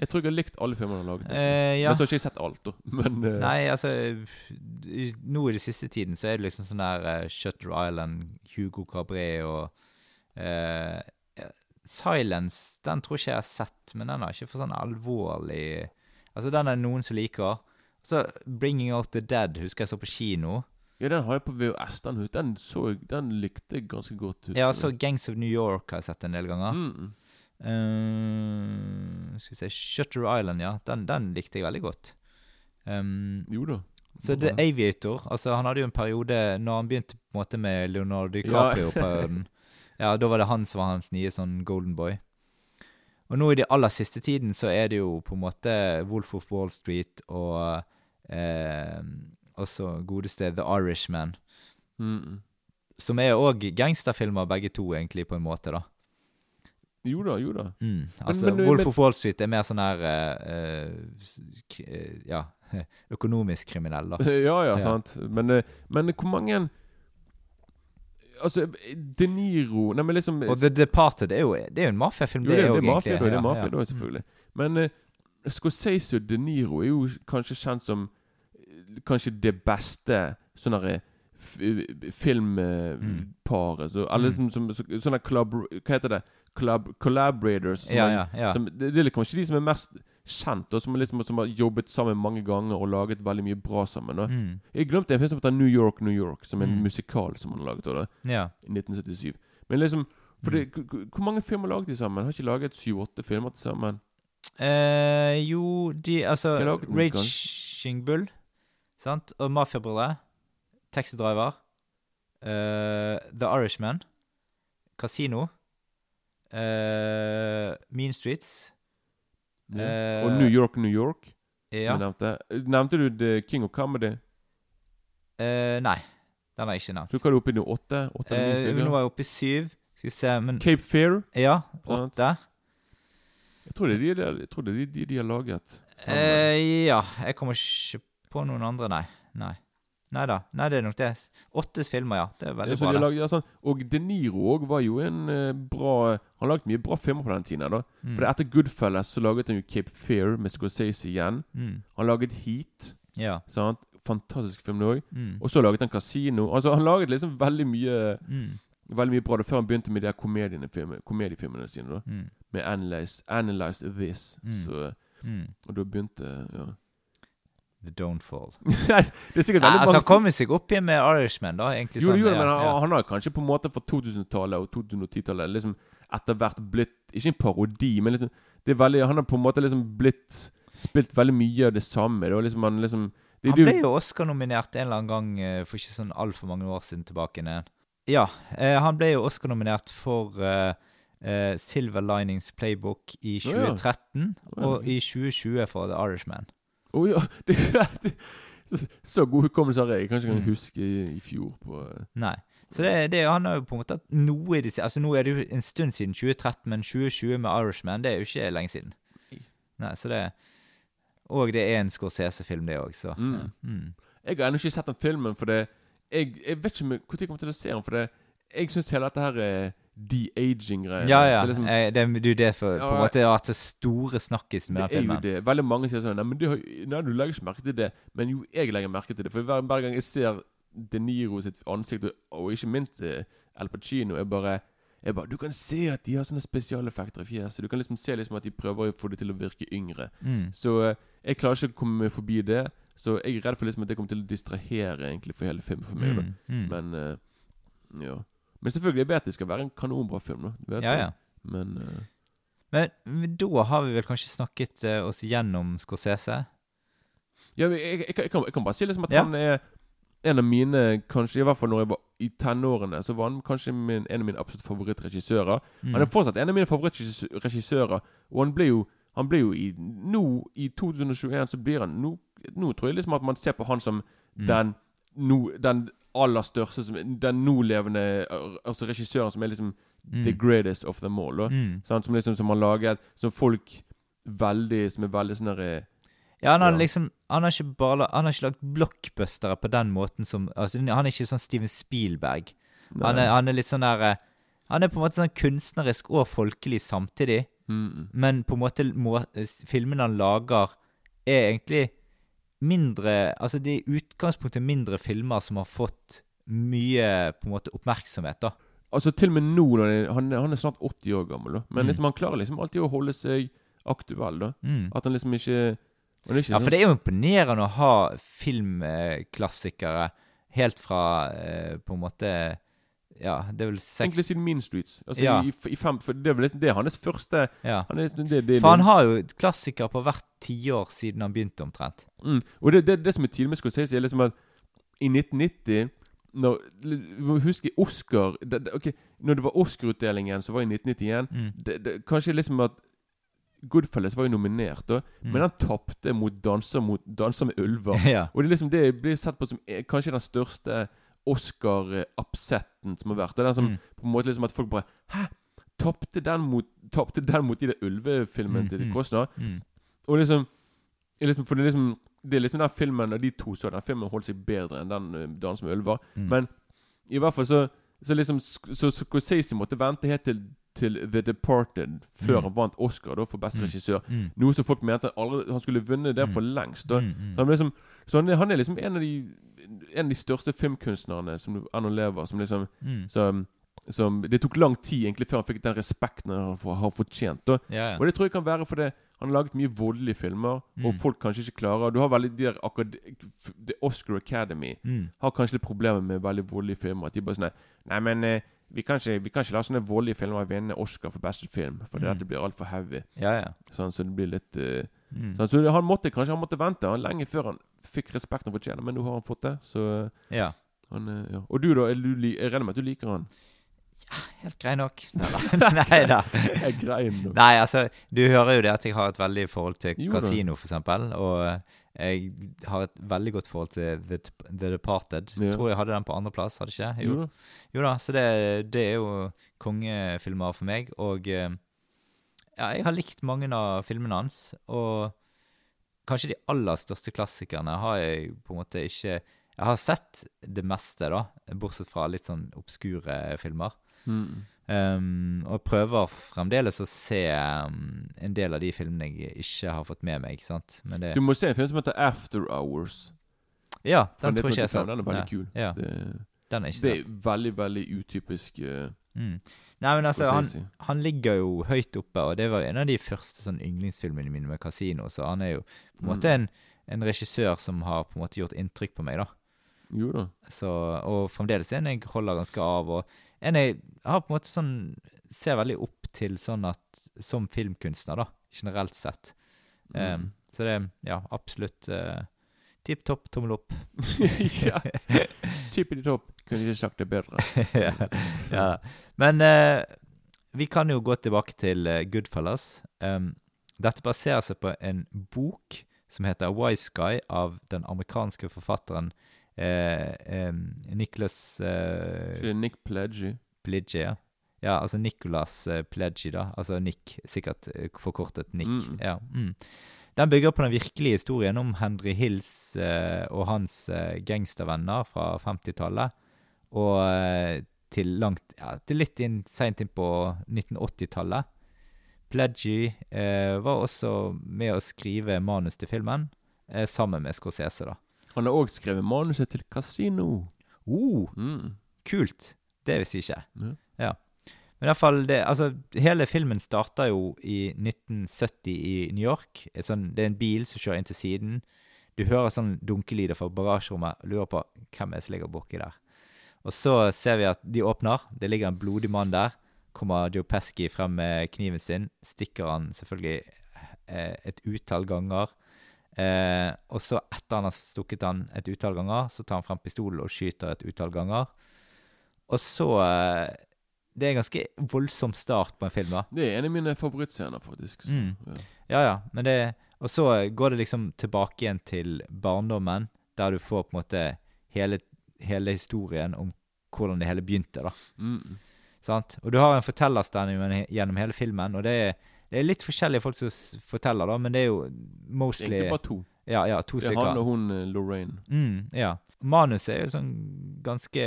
Jeg tror jeg har likt alle filmene han har laget. Eh, ja. Men så har jeg ikke sett alt, da. Men uh... Nei, altså Nå i det siste tiden så er det liksom sånn der uh, Shutter Island, Hugo Cabret og uh, Silence, den tror ikke jeg har sett, men den har ikke for sånn alvorlig Altså, den er noen som liker. Så Bringing Out The Dead husker jeg så på kino. Ja, den har jeg på VHS. Den, den, så den likte jeg ganske godt. Ja, så Gangs of New York har jeg sett en del ganger. mm. Eh, skal vi se Shutter Island, ja. Den, den likte jeg veldig godt. Um, Jo da. Så. The Aviator altså Han hadde jo en periode Når han begynte på en måte med Leonardo DiCaprio-perioden Ja, da var det han som var hans nye sånn golden boy. Og nå i de aller siste tiden så er det jo på en måte Wolf of Wall Street og eh, også godeste The Irishman. Mm. Som er òg gangsterfilmer, begge to, egentlig, på en måte, da. Jo da, jo da. Mm. Altså, men- Wolf of Wall Street er mer sånn her uh, eh, Ja, økonomisk kriminell, da. Ja, ja, sant. Men, men hvor mange Altså, De Niro Nei, men liksom Og The Departed er jo, det er jo en mafiafilm, det det, er jo det mafia, da, det er mafia da, selvfølgelig. Men uh, Scorsese og De Niro er jo kanskje kjent som Kanskje det beste sånne herre filmparet. Mm. Eller Mm. som, som, så, Sånne. Hva heter det? Collab, collaborators. som Ja, ja, ja. Som, det, det er kanskje de som er mest kjent, og som, liksom, som har jobbet sammen mange ganger og laget veldig mye bra sammen. Mm. Jeg glemte en film som heter New York, New York, som er en Mm. musikal som han har laget da, ja. i 1977. Men liksom for det, Mm. Hvor mange filmer laget de sammen? Har ikke laget syv-åtte filmer til sammen? Eh, jo, de Altså Raging Bull, sant? Og Mafiabrødre. Taxi Driver. eh, The Irishman. Casino. Eh, mean Streets. Ja. Uh, og New York, New York. Ja. Nevnte. nevnte du The King of Comedy? Uh, nei, den har jeg ikke nevnt. Så hva er du oppe i nå? Åtte? Åtte stykker? nå er jeg oppe i syv. Skal vi se Men Cape Fear? ja, åtte. Jeg tror det er de, jeg tror det er de, de har laget. Ja, jeg kommer ikke på noen andre, nei. Nei. Nei da. Nei, det er nok det. Åtte filmer, ja. Det er veldig ja, bra. de laget, ja, sånn. Og De Niro òg var jo en eh, bra Han laget mye bra filmer på den tiden. da Mm. For Etter Goodfellas så laget han jo Cape Fear med Scorsese igjen. Mm. Han laget Heat. Ja. Sant? Fantastisk film òg. Mm. Og så laget han Casino. Altså Han laget liksom veldig mye Mm. Veldig mye bra da før han begynte med de komediefilmene sine. da Mm. Med Analyze, Analyze This. Mm. Så, og da begynte Ja. The Downfall. Nei, det er sikkert Ja, altså, han kommer kom seg opp igjen med Irishman, da. egentlig Jo, sånn, jo, men han, ja. han har kanskje på en måte fra 2000-tallet og 2010-tallet liksom etter hvert blitt Ikke en parodi, men liksom det er veldig, han har på en måte liksom blitt Spilt veldig mye av det samme. Var liksom han liksom det, Han ble jo Oscar-nominert en eller annen gang eh, for ikke sånn altfor mange år siden tilbake. Ned. Ja, eh, han ble jo Oscar-nominert for eh, eh, Silver Linings Playbook i Å, ja. 2013, Å, ja. og i 2020 for The Irishman. Å ja, det, det, Så god hukommelse har jeg. Jeg kan Mm. huske i, i fjor på eh, Nei. Så det, det, han har jo på en måte hatt noe i det Altså Nå er det jo en stund siden 2013, men 2020 med Irishman, det er jo ikke lenge siden. Nei, så det Og det er en Scorsese-film, det òg, så Mm. mm. Jeg har ennå ikke sett den filmen, for det Jeg, jeg vet ikke når jeg kommer til å se den, for det jeg syns hele dette her er de-aging-greiene. Ja, ja. Det er liksom, eh, det, er jo det for, på en måte at det store snakkis med Det den er jo filmen. det. Veldig mange sier sånn Nei, men det har, nei, du legger ikke merke til det. Men jo, jeg legger merke til det. For hver, hver gang jeg ser De Niro sitt ansikt, og, og ikke minst El Al Pacino, er bare jeg bare, Du kan se at de har sånne spesialeffekter i fjeset. Du kan liksom se liksom at de prøver å få det til å virke yngre. Mm. Så eh, jeg klarer ikke å komme forbi det. Så jeg er redd for liksom at det kommer til å distrahere egentlig for hele filmen for meg. Mm. Mm. Men uh, ja. Men selvfølgelig, jeg vet det skal være en kanonbra film. da Ja, ja. Men uh... Men da har vi vel kanskje snakket uh, oss gjennom Scorsese? Ja, jeg, jeg, jeg, kan, jeg kan bare si liksom at Ja. han er en av mine Kanskje i hvert fall når jeg var i tenårene, så var han kanskje min, en av mine absolutt favorittregissører. Mm. Han er fortsatt en av mine favorittregissører, og han ble jo Han ble jo i Nå, i 2021, så blir han Nå, nå tror jeg liksom at man ser på han som Mm. den nå, Den aller største som, Den nålevende Altså regissøren som er liksom Mm. the greatest of them all. Mm. Sånn, Som liksom som har laget Som folk veldig Som er veldig sånn derre Ja, han har Ja. liksom Han har ikke bare Han har ikke lagd blockbustere på den måten som Altså, han er ikke sånn Steven Spielberg. Han er, han er litt sånn der eh, Han er på en måte sånn kunstnerisk og folkelig samtidig, mm, mm. men på en måte må, eh, filmene han lager, er egentlig mindre Altså, det er i utgangspunktet mindre filmer som har fått mye på en måte oppmerksomhet, da. Altså Til og med nå han, han er snart 80 år gammel, da. men Mm. liksom han klarer liksom alltid å holde seg aktuell. da Mm. At han liksom ikke han ikke Ja, sånn- for det er jo imponerende å ha filmklassikere helt fra eh, på en måte Ja, det er vel seks Egentlig siden Mean Streets. Altså Ja. i, i fem, Det er vel det er hans første ja. han er, det, det, For han har jo klassiker på hvert tiår siden han begynte, omtrent. mm. Og det, det, det som er tidlig med Scorsese, er liksom at i 1990 når, Husk Oscar det, det, ok, Når det var Oscar-utdelingen som var i 1991 Mm. Kanskje liksom at Goodfellas var jo nominert, da, Mm. men han tapte mot danser, mot danser med ulver. ja. Og det, liksom, det blir sett på som eh, kanskje den største Oscar-upsetten som har vært. Det er den som Mm. på en måte liksom at folk bare Hæ? Tapte den den mot de der ulvefilmene Mm, til mm. Costner? Mm. Og liksom, liksom For det er liksom Det er liksom den filmen og de to så den filmen holdt seg bedre enn den uh, 'Dansen med ulver'. Mm. Men i hvert fall så så liksom Så Scorsese måtte vente helt til til The Departed før Mm. han vant Oscar da for beste Mm. regissør. Mm. Noe som folk mente han, aldri, han skulle vunnet det Mm. for lengst. Da. Mm, mm. Så, han, liksom, så han, han er liksom en av de En av de største filmkunstnerne som ennå lever. Som liksom Mm. som, som Det tok lang tid egentlig før han fikk den respekten han har, fortjent. Da. Ja. Og det tror jeg kan være fordi han har laget mye voldelige filmer, og Mm. folk kanskje ikke klarer Du har veldig de der Oscar Academy Mm. har kanskje litt problemer med veldig voldelige filmer. At de bare sånn Nei, men eh, vi, kan ikke, vi kan ikke la sånne voldelige filmer vinne Oscar for beste film, for Mm. dette blir altfor heavy. Ja, ja. Sånn, så det blir litt uh, Mm. sånn, Så han måtte kanskje han måtte vente han lenge før han fikk respekten han fortjener, men nå har han fått det. Så ja. han uh, ja. Og du, da? Du, jeg regner med at du liker han? Ja, Helt grei nok. Nei da. Nei, altså, du hører jo det at jeg har et veldig forhold til kasino, eksempel. Og jeg har et veldig godt forhold til The, The Departed. Ja. Tror jeg hadde den på andreplass, hadde ikke? Jo da. Jo da, så det, det er jo kongefilmer for meg. Og eh, ja, jeg har likt mange av filmene hans. Og kanskje de aller største klassikerne har jeg på en måte ikke Jeg har sett det meste, da, bortsett fra litt sånn obskure filmer. Mm. Um, og prøver fremdeles å se um, en del av de filmene jeg ikke har fått med meg. ikke sant? Men det, Du må se en film som heter After Hours. ja, den tror ikke jeg 1985. har. Den er veldig kul. Ja, Det, er det er veldig, veldig utypisk uh, Mm. Nei, men altså, han, han ligger jo høyt oppe, og det var en av de første sånn yndlingsfilmene mine med Casino, så han er jo på en Mm. måte en, en regissør som har på en måte gjort inntrykk på meg, da. Jo da. Så, og fremdeles en jeg holder ganske av, og en jeg har på en måte sånn Ser veldig opp til sånn at Som filmkunstner, da, generelt sett. Mm. Um, så det er ja, absolutt uh, tipp topp, tommel opp. ja. Tippity topp. Kunne ikke sagt det bedre. ja, ja. Men uh, vi kan jo gå tilbake til uh, Goodfellas. Um, dette baserer seg på en bok som heter Wise Guy av den amerikanske forfatteren Nicholas eh, Nick Pledgy? Pledgy, Ja. ja, altså Nicholas Pledgy, da. Altså Nick, sikkert eh, forkortet Nick. Mm. Ja, mm. Den bygger på den virkelige historien om Henry Hills eh, og hans eh, gangstervenner fra 50-tallet. Og eh, til langt ja, til litt inn, seint inn på 1980-tallet. Pledgy eh, var også med å skrive manus til filmen, eh, sammen med Scorsese, da. Han har òg skrevet manuset til Casino. Oh, Mm. kult! Det visste jeg ikke. Mm. Ja. Men i hvert fall, det, altså, hele filmen starter jo i 1970 i New York. Sånn, det er en bil som kjører inn til siden. Du hører sånn dunkelyder fra bagasjerommet. Lurer på hvem er som ligger borti der. Og så ser vi at de åpner. Det ligger en blodig mann der. Kommer Joe Pesky frem med kniven sin. Stikker han selvfølgelig eh, et utall ganger. Eh, og så, etter han har stukket han et utall ganger, så tar han frem pistolen og skyter et utall ganger. Og så eh, Det er en ganske voldsom start på en film, da. Det er en av mine favorittscener, faktisk. Så, Mm. ja. Ja, ja. Men det Og så går det liksom tilbake igjen til barndommen, der du får på en måte hele, hele historien om hvordan det hele begynte, da. Mm. Sant? Og du har en fortellerstemme gjennom hele filmen, og det er, det er litt forskjellige folk som forteller, da, men det er jo mostly Egentlig bare to. Ja, ja, to Det er stykker. han og hun eh, Lorraine. Mm, ja. Manuset er jo sånn ganske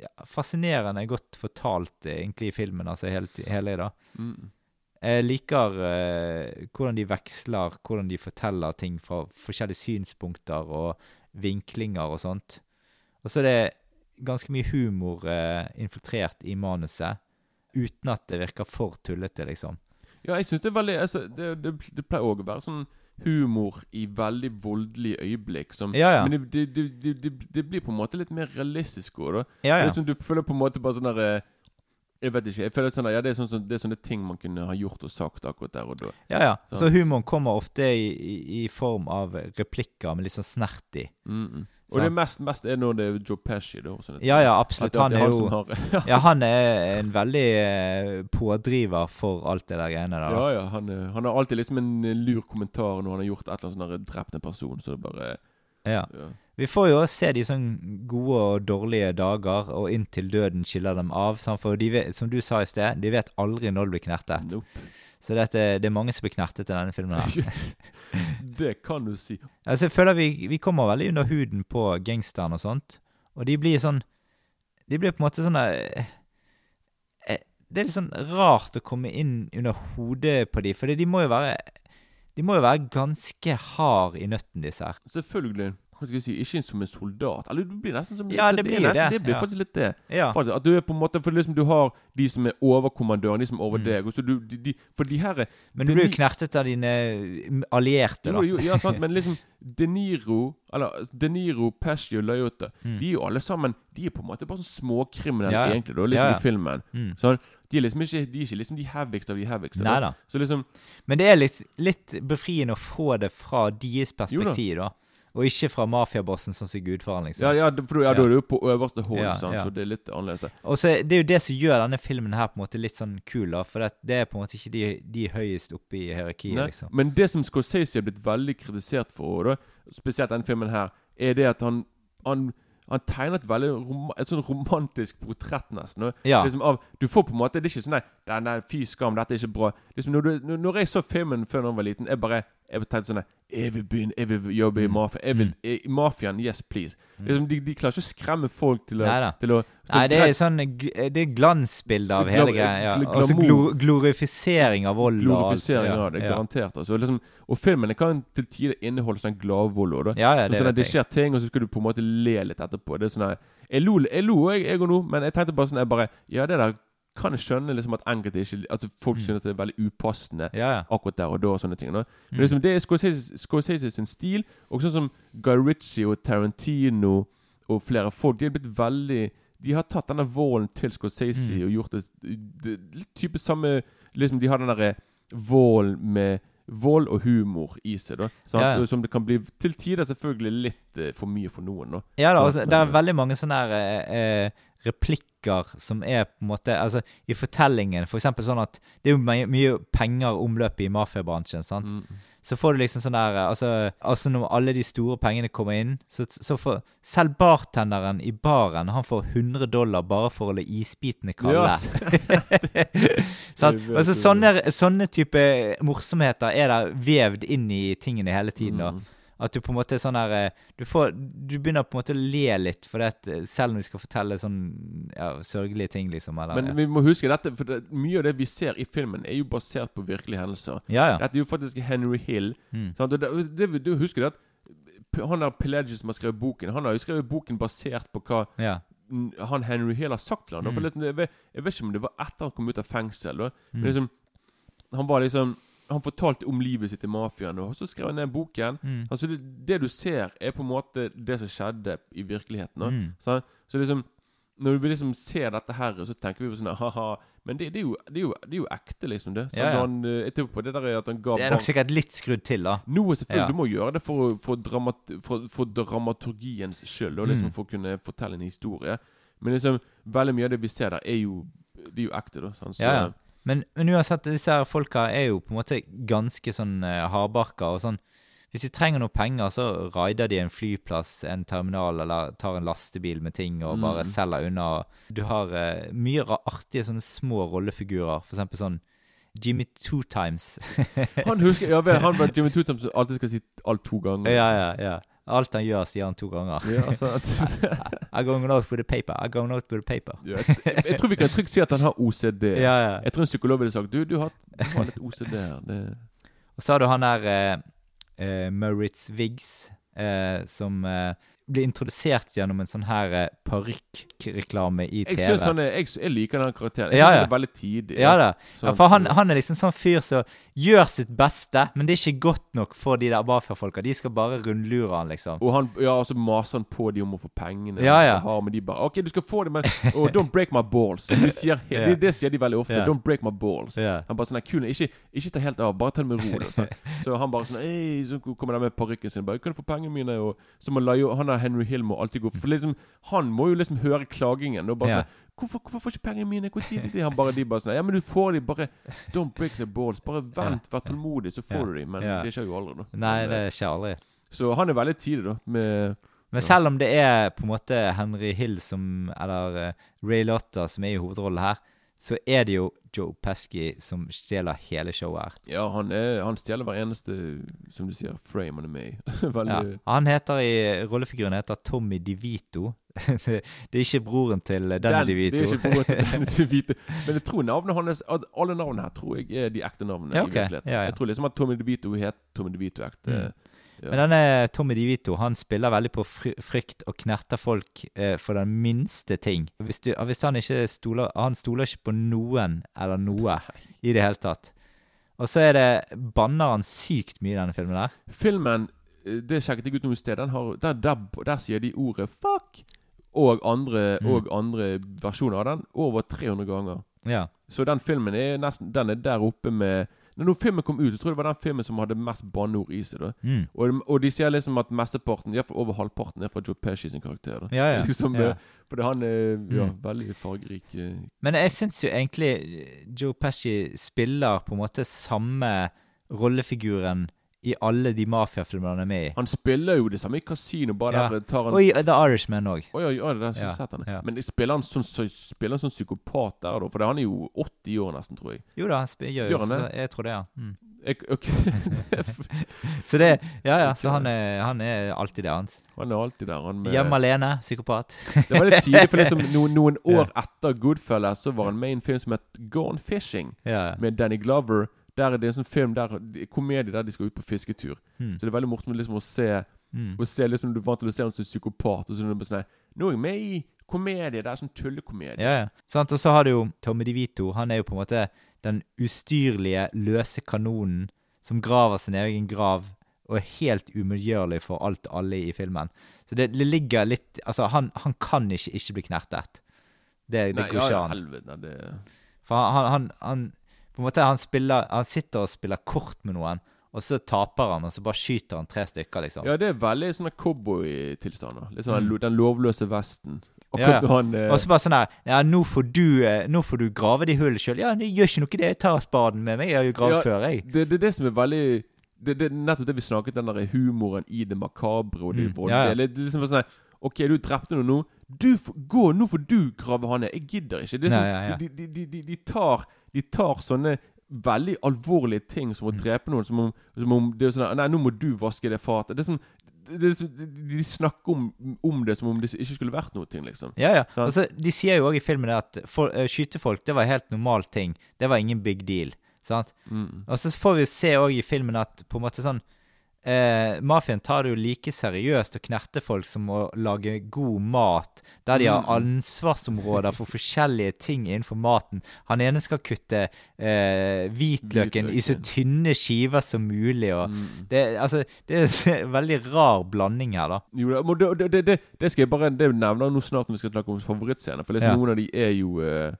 ja, fascinerende godt fortalt, eh, egentlig, i filmen. Altså hele, i dag. Mm. Jeg liker uh, hvordan de veksler, hvordan de forteller ting fra forskjellige synspunkter og vinklinger og sånt. Og så er det ganske mye humor uh, infiltrert i manuset, uten at det virker for tullete, liksom. Ja, jeg syns det er veldig altså, det, det, det pleier òg å være sånn humor i veldig voldelige øyeblikk. Som, Ja, ja. Men det, det, blir på en måte litt mer realistisk òg, da. Ja, Det er som du føler på en måte bare sånn der eh, Jeg vet ikke. jeg føler sånn ja, Det er, sånne, det er sånne ting man kunne ha gjort og sagt akkurat der og da. ja, ja. Sånn. Så humoren kommer ofte i, i, i form av replikker med litt sånn snert i. Mm -mm. Og det mest, mest er når det er Joe Pesci. Da, og. Ja, ja, absolutt. Han er jo har Ja, han er en veldig eh, pådriver for alt det der greiene der. Ja, ja. Han, er- han har alltid liksom en eh, lur kommentar når han har gjort et eller annet sånn drept en person. Så det bare Ja. ja. Vi får jo se de sånn gode og dårlige dager, og inntil døden skiller dem av. For de vet, som du sa i sted, de vet aldri når du blir knertet. Nope. Så dette, det er mange som blir knertet i denne filmen. her. det kan du si. Altså, jeg føler vi, vi kommer veldig under huden på gangsteren og sånt. Og de blir sånn De blir på en måte sånn eh, det er litt sånn rart å komme inn under hodet på de, for de må jo være De må jo være ganske hard i nøtten, disse her. Selvfølgelig. Hva skal jeg si, Ikke som en soldat. Eller du blir nesten som Ja, det det blir nesten, det, Det blir ja. faktisk litt det. Ja. Faktisk, at du er på en måte For liksom du har de som er overkommandøren, de som er over Mm. deg. Du, de, de, for de her er Men du blir jo knertet av dine mm, allierte, da. jo, ja, sant, men liksom De Niro Eller De Niro, Pesci og Lajota Mm. De er jo alle sammen De er på en måte bare sånn småkriminelle, Ja, egentlig, da, liksom i filmen. Mm. Sånn, de er liksom ikke De er ikke liksom de heavyste av de. Så liksom Men det er litt, litt befriende å få det fra deres Jo perspektiv, da. Og ikke fra mafiabossen, sånn som Gudfaren, liksom. Ja, ja, for, ja, da Ja. er du på øverste hold, Ja, sant, så det er litt annerledes. Og så Det er jo det som gjør denne filmen her på en måte litt sånn kul, da. For det, er på en måte ikke de, de høyest oppe i hierarkiet, Nei, liksom. Men det som Scorsese er blitt veldig kritisert for, da, spesielt denne filmen her, er det at han Han, han tegner et veldig rom, et sånn romantisk portrett, nesten. Ja. Liksom av, du får på en måte Det er ikke sånn nei, fy skam, dette er ikke bra. Liksom når, du, når- jeg så filmen før jeg var liten, jeg bare Jeg tenkte sånn Jeg vil begynne Jeg vil jobbe i Mm. mafia. Jeg vil, Mm. i, i mafiaen, yes please. Liksom, de, de klarer ikke å skremme folk til å, Neida. til å Nei, det er sånn Det er glansbilde av hele greia. Ja. Altså glamour. glorifisering av vold. og Glorifisering av det, garantert. Altså, liksom, og filmene kan til tider inneholde sånn gladvold. da. Ja, ja, det sånn det skjer ting, og så skal du på en måte le litt etterpå. Det er sånn Jeg lo jeg lo jeg, jeg og nå, men jeg tenkte bare sånn jeg bare, Ja, det der kan jeg skjønne liksom at enkelte ikke At folk Mm. synes det er veldig upassende Ja, ja. akkurat der og da og sånne ting. Da. Men Mm. liksom, det er Scorsese, Scorsese sin stil, og sånn som Guy Ritchie og Tarantino og flere folk, de har blitt veldig De har tatt denne vålen til Scorsese Mm. og gjort det, det litt type samme Liksom De har den derre vålen med Vold og humor i seg, da. Ja. Som det kan bli til tider selvfølgelig litt uh, for mye for noen. da Ja da, altså, det er veldig mange sånne her, eh, eh, replikker som er på en måte Altså, i fortellingen, for eksempel sånn at det er jo mye, mye penger omløp i mafiabransjen, sant. mm, Så får du liksom sånn der altså, altså når alle de store pengene kommer inn, så, så får selv bartenderen i baren Han får 100 dollar bare for å la isbitene kalde. Yes. sånn, Altså, sånne, sånne type morsomheter er der vevd inn i tingene hele tiden. mm. At du på en måte er sånn her eh, Du, får, du begynner på en måte å le litt, for det eh, selv om vi skal fortelle sånn ja, sørgelige ting, liksom. Eller, Men vi må huske dette, for det, mye av det vi ser i filmen, er jo basert på virkelige hendelser. ja, ja. Dette er jo faktisk Henry Hill. Mm. Sant? Og det, du husker det at han der Pelagius som har skrevet boken, han har jo skrevet boken basert på hva ja. mm, han Henry Hill har sagt til han. Mm. Jeg, vet, jeg vet ikke om det var etter han kom ut av fengsel. Da. Mm. Men liksom, han var liksom Han fortalte om livet sitt i mafiaen, og så skrev han ned boken. Mm. Altså det, det du ser, er på en måte det som skjedde i virkeligheten. Mm. Så, så liksom Når vi liksom ser dette her, så tenker vi på sånn Ha-ha. Men det, det, er jo, det, er jo, det er jo ekte, liksom. det så Ja, ja. Han, eh, Jeg tror på det der er at han ga Det er nok sikkert litt skrudd til, da. noe selvfølgelig, Ja. Du må gjøre det for, for, dramat, for, for dramaturgiens skyld, og liksom Mm. for å kunne fortelle en historie. Men liksom, veldig mye av det vi ser der, er jo, det er jo ekte. da sånn, så, Ja, ja. Men, men uansett, disse her folka er jo på en måte ganske sånn uh, hardbarka og sånn. Hvis de trenger noe penger, så raider de en flyplass, en terminal, eller tar en lastebil med ting og bare Mm. selger unna. Du har uh, mye artige sånne små rollefigurer, for eksempel sånn Jimmy Two Times. Han husker, ja, han var Jimmy Tutam som alltid skal si alt to ganger. ja, ja, ja. Alt han gjør, sier han to ganger. Ja, altså, at, I'm going out with a paper. I'm going out with a paper. ja, jeg, jeg tror vi kan trygt si at han har OCD. Ja, ja. Jeg tror en psykolog ville sagt du, du har, du har litt OCD her. Det, Og så har du han der eh, eh, Moritz Wiggs, eh, som eh, blir introdusert gjennom en sånn her eh, parykkreklame i TV. jeg synes han er, jeg, jeg liker den karakteren. Jeg Ja, synes ja. det er veldig tidlig. Ja da. Så- Ja, for han, han er liksom sånn fyr som gjør sitt beste, men det er ikke godt nok for de der mafiafolka. De skal bare rundlure han, liksom. Og han, ja, og så maser han på de om å få pengene. Ja, ja. Har, men de bare OK, du skal få det, men oh, Don't break my balls. Sier, Ja. det, det sier de veldig ofte. Ja. Don't break my balls. Ja. Han bare sånn her kul, ikke, ikke ta helt av, bare ta det med ro. sånn. Så han bare sånn Ei, Så kommer de med parykken sin. Bare, 'Kan du få pengene mine?' Og så må han der Henry Hill må alltid gå For liksom, han må jo liksom høre klagingen. Og bare Ja. sånn 'Hvorfor, hvorfor får ikke pengene mine? Hvor tid de?' Han bare, de bare sånn 'Ja, men du får de, bare Don't break the balls. Bare vent, vær tålmodig, så får du de.' Men det skjer jo aldri, da. Nei, Men, det eh, skjer aldri. Så han er veldig tidlig, da, med Men selv om det er på en måte Henry Hill som Eller eh, Ray Lotta som er i hovedrollen her, så er det jo Joe Pesky som stjeler hele showet her. Ja, han, er, han stjeler hver eneste, som du sier, frame han er med i. Ja. Han heter i Rollefiguren heter Tommy DeVito. det er ikke broren til Danny Den- DeVito. Det er ikke broren til Danny DeVito. Men jeg tror navnet hans at Alle navnene her tror jeg er de ekte navnene. Ja, okay. i virkeligheten. Ja, ja. Jeg tror liksom at Tommy DeVito het Tommy DeVito ekte. Mm. Men denne Tommy DiVito han spiller veldig på frykt og knerter folk eh, for den minste ting. Hvis, du, hvis han ikke stoler Han stoler ikke på noen eller noe i det hele tatt. Og så er det banner han sykt mye i denne filmen der. Filmen, eh, det sjekket jeg ut noe sted, har, der, der, der sier de ordet 'fuck' og andre, Mm. og andre versjoner av den over 300 ganger. Ja. Så den filmen er nesten Den er der oppe med Når filmen kom ut, jeg tror det var den filmen som hadde mest banneord i seg. Mm. og, og de sier liksom at mesteparten, iallfall over halvparten, er fra Joe Pesci sin karakter. Ja, ja. liksom, Ja. eh, Fordi han er ja, Mm. veldig fargerik. eh. Men jeg syns jo egentlig Joe Pesci spiller på en måte samme rollefiguren i alle de mafiafilmene han er med i. Han spiller jo det samme i Casino, bare Ja. der tar han Og i The Irishman òg. Oh, ja, ja, det Ja, han. ja. Men spiller han sånn, så, spiller han sånn psykopat der, da? For han er jo 80 år nesten, tror jeg. Jo da, han spiller, gjør Gjør han det? så Jeg tror det, ja. Mm. jeg okay. Så det Ja ja, så han er, han er alltid det. hans. han er alltid der. Han med, Hjemme alene, psykopat. Det var litt tidlig, for liksom noen, noen år etter Goodfellas så var han med i en film som het Gone Fishing, med Danny Glover. Der er det en sånn film der, komedie der de skal ut på fisketur. Mm. Så det er veldig morsomt liksom å se Mm. Å se liksom Du er vant til å se ham som psykopat, og så er det sånn Nå er jeg med i komedie. Det er sånn tullekomedie. Ja, ja. Sant? Og så har du jo Tommy DeVito. Han er jo på en måte den ustyrlige, løse kanonen som graver sin egen grav og er helt umedgjørlig for alt og alle i filmen. Så det, det ligger litt Altså, han, han kan ikke ikke bli knertet. Det, det Nei, går ikke ja, an. helvete. Nei, det For han, han, han På en måte, han spiller Han sitter og spiller kort med noen, og så taper han, og så bare skyter han tre stykker, liksom. Ja, det er veldig sånne cowboytilstander. Litt sånn Mm. den lovløse vesten. Ja, ja. Akkurat han eh, Og så bare sånn her Ja, nå får du, eh, nå får du grave de hullene sjøl. Ja, det gjør ikke noe, det. Jeg tar spaden med meg. Jeg har jo gravd Ja, før, jeg. det, det er det som er veldig det, det er nettopp det vi snakket den der humoren i det makabre og det Mm, voldelige. ja, ja. Det er liksom sånn her, OK, du drepte noen nå. Du gå, Nå får du grave han ned. Jeg gidder ikke. Det er sånn, ja, ja. De, de, de, de, tar, de tar sånne veldig alvorlige ting som å Mm. drepe noen, som om, som om det er sånn Nei, nå må du vaske det fatet. Det er sånn det de, snakker om, om det som om det ikke skulle vært noe ting, liksom. Ja, ja. Sant. Altså, de sier jo òg i filmen at for, uh, skyte folk det var en helt normal ting. Det var ingen big deal. Sant? Mm. Og så får vi se òg i filmen at på en måte sånn eh, Mafiaen tar det jo like seriøst å knerte folk som å lage god mat, der de har Mm. ansvarsområder for forskjellige ting innenfor maten. Han ene skal kutte eh, hvitløken i så tynne skiver som mulig, og Mm. det, altså, det er en veldig rar blanding her, da. Jo, det, det, det, det skal jeg bare Det nevner nå snart når vi skal snakke om favorittscener. For liksom Ja. noen av de er jo eh,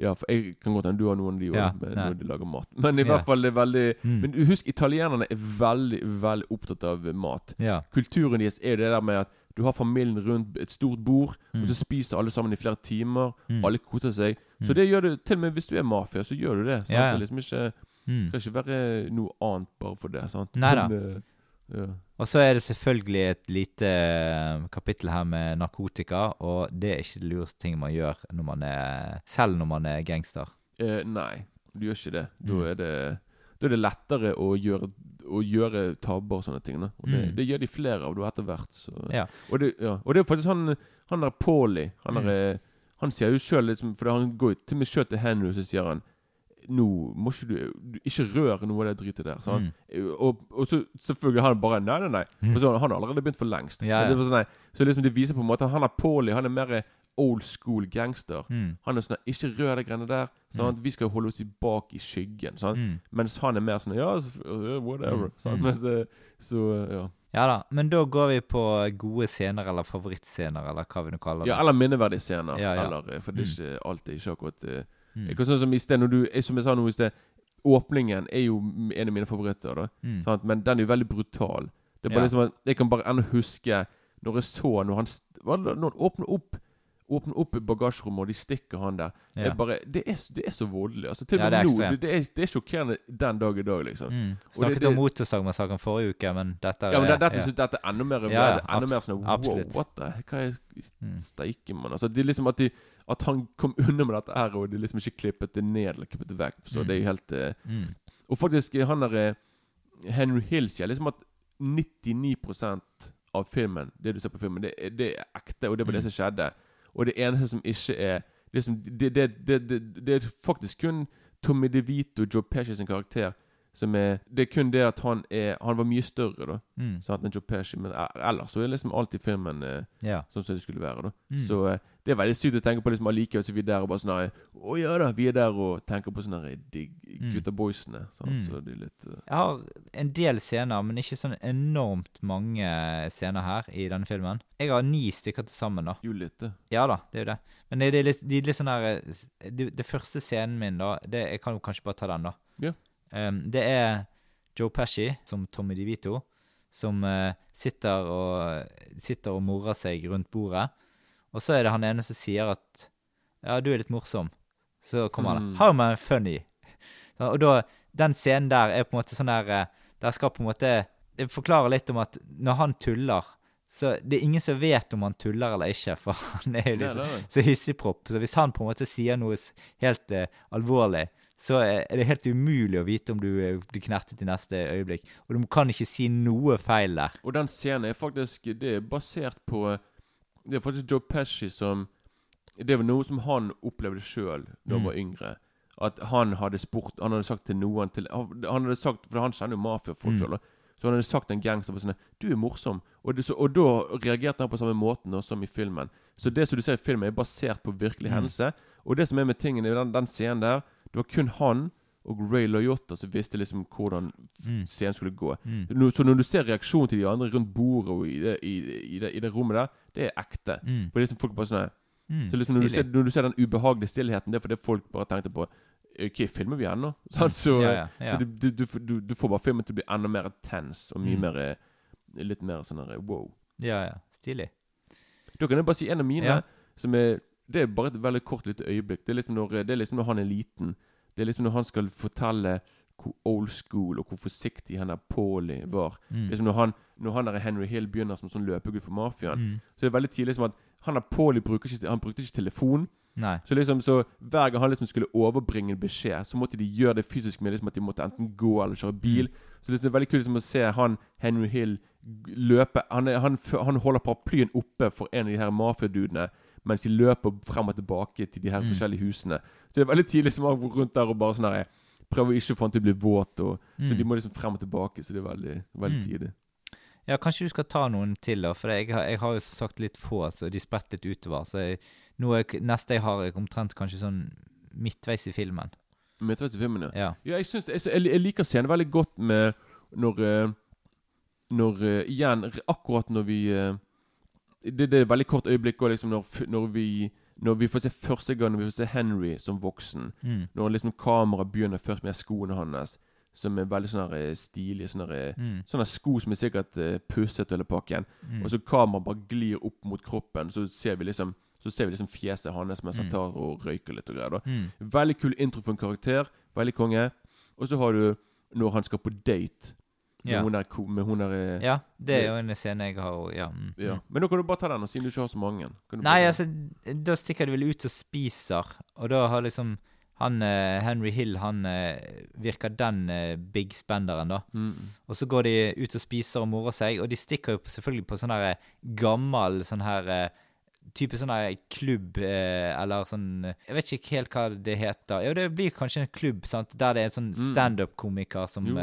Ja, for jeg kan godt hende du har noen av de Ja, når de lager mat. Men i hvert fall det er veldig Mm. Men husk, italienerne er veldig, veldig opptatt av mat. Ja. Kulturen deres er det der med at du har familien rundt et stort bord, Mm. og så spiser alle sammen i flere timer. Mm. Alle koser seg. Så Mm. det gjør du til og med hvis du er mafia, så gjør du det. Sant? Det er liksom ikke Mm. skal ikke være noe annet bare for det. Sant? Neida. Men, eh, ja. Og så er det selvfølgelig et lite eh, kapittel her med narkotika, og det er ikke det lureste ting man gjør når man er, selv når man er gangster. Eh, nei, du gjør ikke det. Da Mm. er det Da er det lettere å gjøre, å gjøre tabber og sånne ting. Da. Og det, Mm. det gjør de flere av da etter hvert. Så. Ja. Og, det, ja. og det er faktisk han Han der Paulie han, Mm. eh, han sier jo sjøl liksom For han går til meg sjøl til Henry, så sier han Nå må ikke du, Ikke rør noe av det dritet der. Mm. Og, og så selvfølgelig han bare Nei, nei, nei. Mm. Så, han har allerede begynt for lengst. Ja, ja. Det sånn. Så liksom det viser på en måte at han er Paulie. Han er mer old school gangster. Mm. Han er sånn Ikke rør de greiene der. Sant? Vi skal holde oss i bak i skyggen. Sånn. Mens han er mer sånn Ja, uh, whatever. Mm. Men, eh, så ja. Ja da, men da går vi på gode scener, eller favorittscener, eller hva vi nå kaller det. ja. Eller minneverdige scener. Ja, ja. Eller, eh, for det er ikke alltid ikke akkurat eh, Mm. Ikke sånn som i sted, når du, som jeg sa nå i sted Åpningen er jo en av mine favoritter. da Mm. sant? Men den er jo veldig brutal. Det er bare Ja. liksom Jeg kan bare ennå huske Når jeg så Når han, når han åpner opp åpner opp bagasjerommet, og de stikker han der. Det er bare Det er, det er så voldelig. Altså, til og Ja, med det er nå det, det, er, det er sjokkerende den dag i dag, liksom. Mm. Snakket det- det- om motorsagmassakren forrige uke, men dette er Ja, men det, dette, ja. synes dette er enda mer Ja, ja, enda mer sånn Wow, what the Hva er Mm. steike, mann? Altså, det er liksom at, de, at han kom unna med dette her, og de liksom ikke klippet det ned eller klippet det vekk. Så Mm. det er jo helt uh, Mm. Og faktisk, eh, han der eh, Henry Hill sier liksom at 99% av filmen, det du ser på filmen, det, det er ekte, og det var det Mm. som skjedde. Og det eneste som ikke er liksom, det, det, det, det, er faktisk kun Tommy DeVito, Joe Pesci sin karakter er Det er kun det at han er Han var mye større, da, Mm. sant, enn Joe Pesci, men e- ellers så er liksom alltid filmen eh, yeah. sånn som det skulle være. da Mm. Så eh, det er veldig sykt å tenke på liksom allikevel så vi er der og bare sånn her, Å ja da, vi er der og tenker på sånne de digg Mm. gutta boysene. sant, Mm. Så det er litt uh... Jeg har en del scener, men ikke sånn enormt mange scener her i denne filmen. Jeg har ni stykker til sammen, da. Jo, litt det. Ja da, det er jo det. Men det er litt, de er litt sånn eh, det, det første scenen min, da det, Jeg kan jo kanskje bare ta den, da. Ja. Em, det er Joe Pesci som Tommy DeVito, som uh, sitter og sitter og morer seg rundt bordet. Og så er det han ene som sier at Ja, du er litt morsom. Så kommer han Mm. How am I funny? Så, og da Den scenen der er på en måte sånn der eh, Der skal på en måte Det forklarer litt om at når han tuller så det er ingen som vet om han tuller eller ikke, for han er jo liksom ja, så hissigpropp. Så hvis han på en måte sier noe helt uh, alvorlig, så er er det helt umulig å vite om du eh, blir knertet i neste øyeblikk. Og du kan ikke si noe feil der. Og den scenen er faktisk Det er basert på Det er faktisk Joe Pesci som Det var noe som han opplevde sjøl da han Mm. var yngre. At han hadde spurt Han hadde sagt til noen til, Han hadde sagt For han kjenner jo mafiafolk Mm. Så han hadde sagt en gangster på sånn 'Du er morsom.' Og, det, så, og da reagerte han på samme måten da, som i filmen. Så det som du ser i filmen, er basert på virkelig Mm. hendelse. Og det som er med tingen i den, den scenen der Det var kun han og Ray Loyotta som visste liksom hvordan Mm. scenen skulle gå. Mm. Så når du ser reaksjonen til de andre rundt bordet og i det, i, i det, i det rommet der, det er ekte. Mm. For det er liksom folk bare sånn Mm. Så liksom når, du ser, når du ser den ubehagelige stillheten, det er fordi folk bare tenkte på OK, filmer vi ennå? Sant? Så, Ja, ja, ja. så du, du, du, får bare filmen til å bli enda mer tense og mye Mm. mer eh, Litt mer sånn wow. Ja, ja. Stilig. Da kan jeg bare si en av mine som er Det er bare et veldig kort lite øyeblikk. Det er liksom når, det er liksom når han er liten. Det er liksom når han skal fortelle hvor old school og hvor forsiktig han der Paulie var. Mm. Liksom når han, når han der Henry Hill begynner som sånn løpegutt for mafiaen, Mm. så er det veldig tidlig som at han der Paulie bruker ikke, han brukte ikke telefon. Nei. Så liksom så hver gang han liksom skulle overbringe en beskjed, så måtte de gjøre det fysisk med liksom at de måtte enten gå eller kjøre bil. Mm. Så liksom det er veldig kult liksom å se han Henry Hill løpe Han, er, han, han holder paraplyen oppe for en av de her mafiadudene mens de løper frem og tilbake til de her Mm. forskjellige husene. Så det er veldig tidlig som går rundt der og bare sånn her Prøver ikke å få han til å bli våt, og, så Mm. de må liksom frem og tilbake. Så det er veldig, veldig Mm. tidlig. Ja, kanskje du skal ta noen til, da. For jeg har, jeg har jo som sagt litt få, så de spredt litt utover. Så jeg, er, neste jeg har, er omtrent kanskje sånn midtveis i filmen. Midtveis i filmen, ja. Ja. Ja, jeg, synes, jeg liker scenen veldig godt med når eh, Når eh, Igjen, akkurat når vi eh, det, det er et veldig kort øyeblikk også, liksom, når, når vi Når vi får se første gang Når vi får se Henry som voksen. Mm. Når liksom kameraet begynner først med skoene hans, som er veldig sånne her, eh, stilige. Sånne, her, Mm. sånne sko som er sikkert uh, pusset hele pakken. Mm. Og så kameraet bare glir opp mot kroppen, så ser vi liksom Så ser vi liksom fjeset hans mens han Mm. tar og røyker litt og greier. Mm. Veldig kul intro for en karakter. Veldig konge. Og så har du når han skal på date Ja. hun der, med hun der eh, ja, det er jo en scene jeg har Ja. Mm. ja. Mm. Men nå kan du bare ta den, og siden du ikke har så mange. Kan du Nei, altså, da stikker de vel ut og spiser, og da har liksom han uh, Henry Hill, han uh, virker den uh, big spenderen, da. mm. Og så går de ut og spiser og morer seg, og de stikker jo på- selvfølgelig på sånn her gammel sånn her Type sånn her klubb, eller sånn Jeg vet ikke helt hva det heter. Jo, det blir kanskje en klubb, sant, der det er en sånn Mm. standup-komiker som, Jo.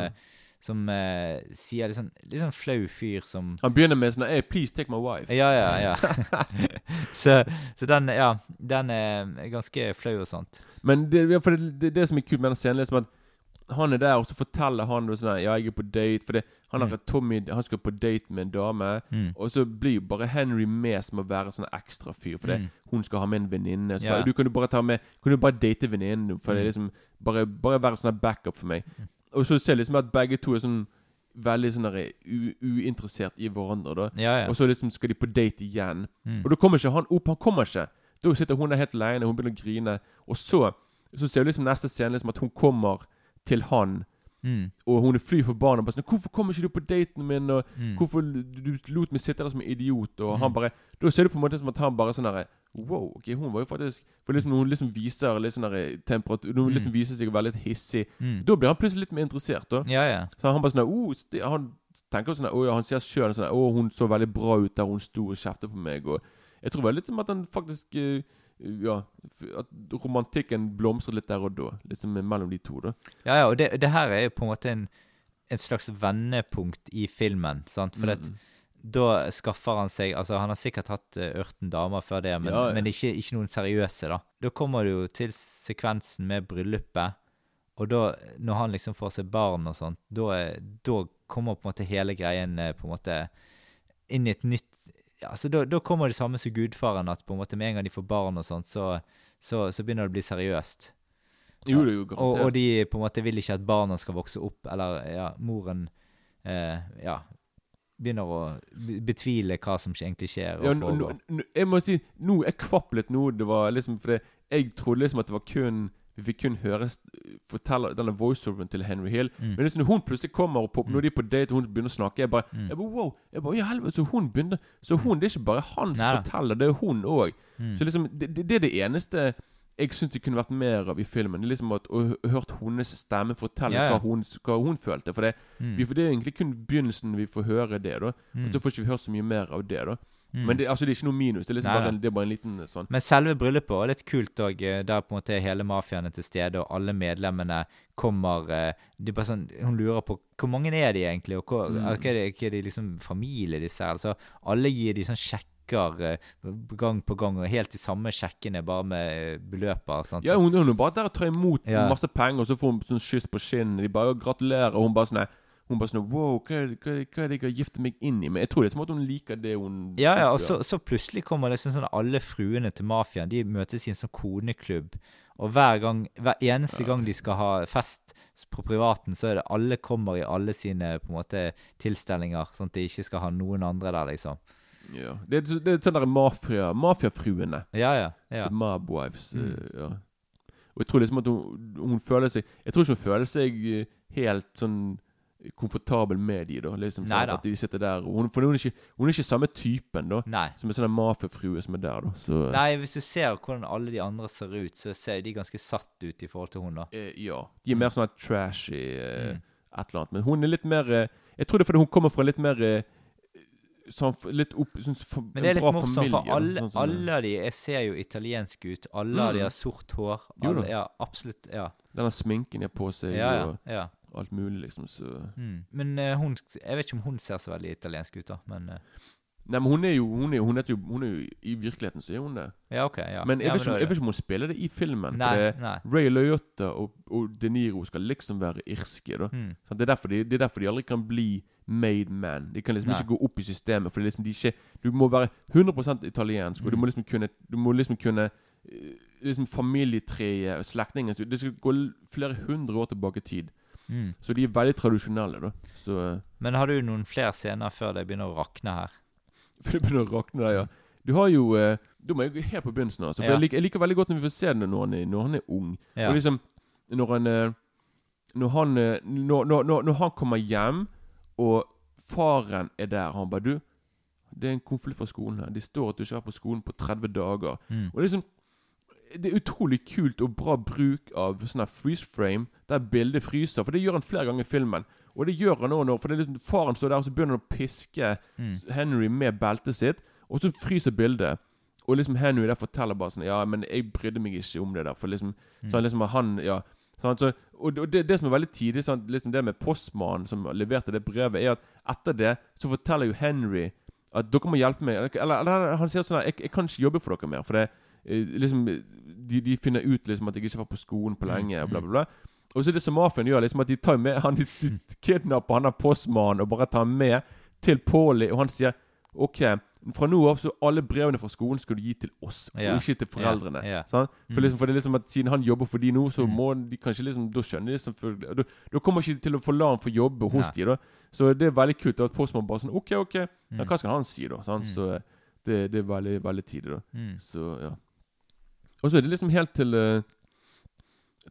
Som uh, sier litt sånn, litt sånn flau fyr som Han begynner med sånn Hey, please take my wife. Ja, ja, ja. så, så den, ja, den er ganske flau og sånt. Men det, ja, for det, det, det som er kult med den scenen, er som at han er der, og så forteller han da sånn Ja, jeg er på date. For det, han har Mm. Tommy Han skal på date med en dame. Mm. Og så blir jo bare Henry med som å være en sånn ekstra fyr. For det, Mm. hun skal ha med en venninne. Så Ja. Du kan jo bare ta med Kan du bare date venninnen? For det er Mm. liksom Bare, bare være sånn backup for meg. Og så ser jeg liksom at begge to er sånn veldig sånn der u- uinteressert i hverandre. da Ja, ja. Og så liksom skal de på date igjen. Mm. Og da kommer ikke han opp. Han kommer ikke. Da sitter hun der helt alene, hun begynner å grine. Og så, så ser du liksom neste scene liksom at hun kommer til han. Mm. Og hun er fly forbanna. Sånn 'Hvorfor kommer ikke du på daten min?' Og Mm. 'Hvorfor du lot meg sitte der som en idiot?' Og Mm. han bare Da ser du på en måte som at han bare sånn derre Wow, ok, hun var jo faktisk For liksom når hun liksom viser litt sånn temperatur Når hun Mm. liksom viser seg å være litt hissig, Mm. da blir han plutselig litt mer interessert, da. Ja, ja. Så han bare sånn oh, Han tenker sånn oh, ja, Han sier sjøl sånn 'Å, hun så veldig bra ut der hun sto og kjeftet på meg', og Jeg tror vel litt om at han faktisk eh, Ja, at romantikken blomstret litt der og da. Liksom mellom de to, da. Ja, ja, og det, det her er jo på en måte en, et slags vendepunkt i filmen. sant? For at Mm. Da skaffer han seg Altså, han har sikkert hatt uh, ørten damer før det, men, Ja, ja. men ikke, ikke noen seriøse, da. Da kommer du jo til sekvensen med bryllupet, og da, når han liksom får seg barn og sånt, da, da kommer på en måte hele greien eh, på en måte inn i et nytt ja, så da, da kommer det samme som gudfaren, at på en måte med en gang de får barn og sånt, så, så, så begynner det å bli seriøst. Jo, det er jo Og, og de på en måte vil ikke at barna skal vokse opp, eller ja, moren eh, ja, begynner å betvile hva som egentlig skjer. Ja, nå- nå- nå- jeg må si Nå Jeg kvapp litt nå. Det var liksom fordi jeg trodde liksom at det var kun Vi fikk kun høre fortelle denne voiceoveren til Henry Hill. Mm. Men liksom når hun plutselig kommer og pop, når de er på date og hun begynner å snakke Jeg bare, Mm. jeg bare wow jeg bare, ja, helvete, Så hun begynner Så hun, det er ikke bare han som Nei. forteller, det er hun òg. Mm. Så liksom det, det, det er det eneste jeg syns det kunne vært mer av i filmen. Det er liksom at Å hø- hørt hennes stemme fortelle ja. Hva, hun, hva hun følte. For det, Mm. vi, for det er egentlig kun begynnelsen vi får høre det. da Mm. Og så får ikke vi hørt så mye mer av det. da Mm. Men det, altså, det er ikke noe minus. Det er liksom Nei, bare, en, det er bare en liten eh, sånn Men selve bryllupet er litt kult òg, der på en måte er hele mafiaen er til stede, og alle medlemmene kommer det de bare sånn, Hun lurer på hvor mange er de egentlig, og hva, Mm. er ikke er de, er liksom familie, disse her? Altså, alle gir de sånn sjekker eh, gang på gang, og helt de samme sjekkene, bare med eh, beløper. Sant? Ja, hun, hun er bare der og tar imot Ja. masse penger, og så får hun sånn kyss på kinnet. De bare gratulerer, og hun bare sånn Hun bare sånn Wow, hva er, det- hva er, det- hva er det jeg har giftet meg inn i? Men jeg tror det er som at hun liker det hun Ja, ja, og så, så plutselig kommer det sånn alle fruene til mafiaen. De møtes i en sånn koneklubb. Og hver gang, hver eneste gang de skal ha fest på privaten, så er det alle kommer i alle sine på en måte tilstelninger, sånn at de ikke skal ha noen andre der, liksom. Ja. Det, er, det er sånn der mafia Mafiafruene. Ja, ja. ja. The mob wives. Mm. eh, ja. Og jeg tror liksom at hun, hun føler seg Jeg tror ikke hun føler seg eh, helt sånn komfortabel med de da. Liksom, sånn. At de sitter der. Hun, for hun er, ikke, hun er ikke samme typen da Nei. som en sånn mafiafrue som er der. da Så Nei, hvis du ser hvordan alle de andre ser ut, så ser de ganske satt ut i forhold til hun, da. eh, Ja. De er mer sånn her trashy eh, Mm. et eller annet. Men hun er litt mer eh, Jeg tror det er fordi hun kommer fra litt mer eh, sånn, Litt opp sånn, for, Men det er litt morsomt, familie, for alle, Sånn sånn, alle de jeg ser jo italienske ut. Alle mm. de har sort hår. Alle, ja, absolutt. Ja. Denne sminken de har på seg, Ja, ja. og ja. alt mulig, liksom. Så Mm. Men uh, hun Jeg vet ikke om hun ser så veldig italiensk ut, da. Men Uh. Nei, men hun er jo Hun er, hun heter jo, hun er jo I virkeligheten så er hun det. ja, OK. ja. Men jeg, ja, vet ikke, om- er jeg vet ikke om hun spiller det i filmen. Nei, for det, nei. Ray Liotta og, og De Niro skal liksom være irske. da Mm. Det, er de, det er derfor de aldri kan bli made man. De kan liksom Nei. ikke gå opp i systemet. For liksom de ikke Du må være 100% italiensk, og du Mm. må liksom kunne Du må liksom kunne eh, Liksom familietreet, slektningen Det skal gå flere hundre år tilbake i tid. Mm. Så de er veldig tradisjonelle, da. Så eh, Men har du noen flere scener før det begynner å rakne her? Før det begynner å rakne der, ja. Du har jo eh, Da må jo helt på begynnelsen. Altså, for Ja. jeg, liker, jeg liker veldig godt når vi får se det når han er, når han er ung. Ja. Og liksom Når han Når han når, når han kommer hjem, og faren er der, han bare Du, det er en konvolutt fra skolen her. De står at du ikke har vært på skolen på 30 dager. Mm. Og liksom Det er utrolig kult og bra bruk av sånn freeze frame, der bildet fryser. For det gjør han flere ganger i filmen. Og det gjør han òg nå, for det er liksom, faren står der, og så begynner han å piske Mm. Henry med beltet sitt, og så fryser bildet. Og liksom Henry der forteller bare sånn Ja, men jeg brydde meg ikke om det der. For liksom Mm. Så han liksom han Ja. Så, og det, det som er veldig tidlig, sant? liksom det med postmannen som leverte det brevet, er at etter det så forteller jo Henry at dere må hjelpe meg. Eller, eller han sier sånn her jeg, jeg kan ikke jobbe for dere mer. For det eh, liksom de, de finner ut liksom at jeg ikke var på skolen på lenge, og bla, bla, bla. Og så er det som mafiaen gjør, liksom at de tar med han, de, kidnapper han der postmannen og bare tar med til Paulie, og han sier OK, fra nå av så alle brevene fra skolen skal du gi til oss, Ja. og ikke til foreldrene. Ja, ja. Sant? For, Mm. liksom, for det er liksom at siden han jobber for de nå, så Mm. må de kanskje liksom Da skjønner de selvfølgelig og Da, da kommer ikke de til å få la han få jobbe hos Nei. de da. Så det er veldig kult at postmannen bare sånn OK, OK, ja, Mm. hva skal han si, da? Sant? Så det, det er veldig, veldig tidlig, da. Mm. Så ja. Og så er det liksom helt til eh,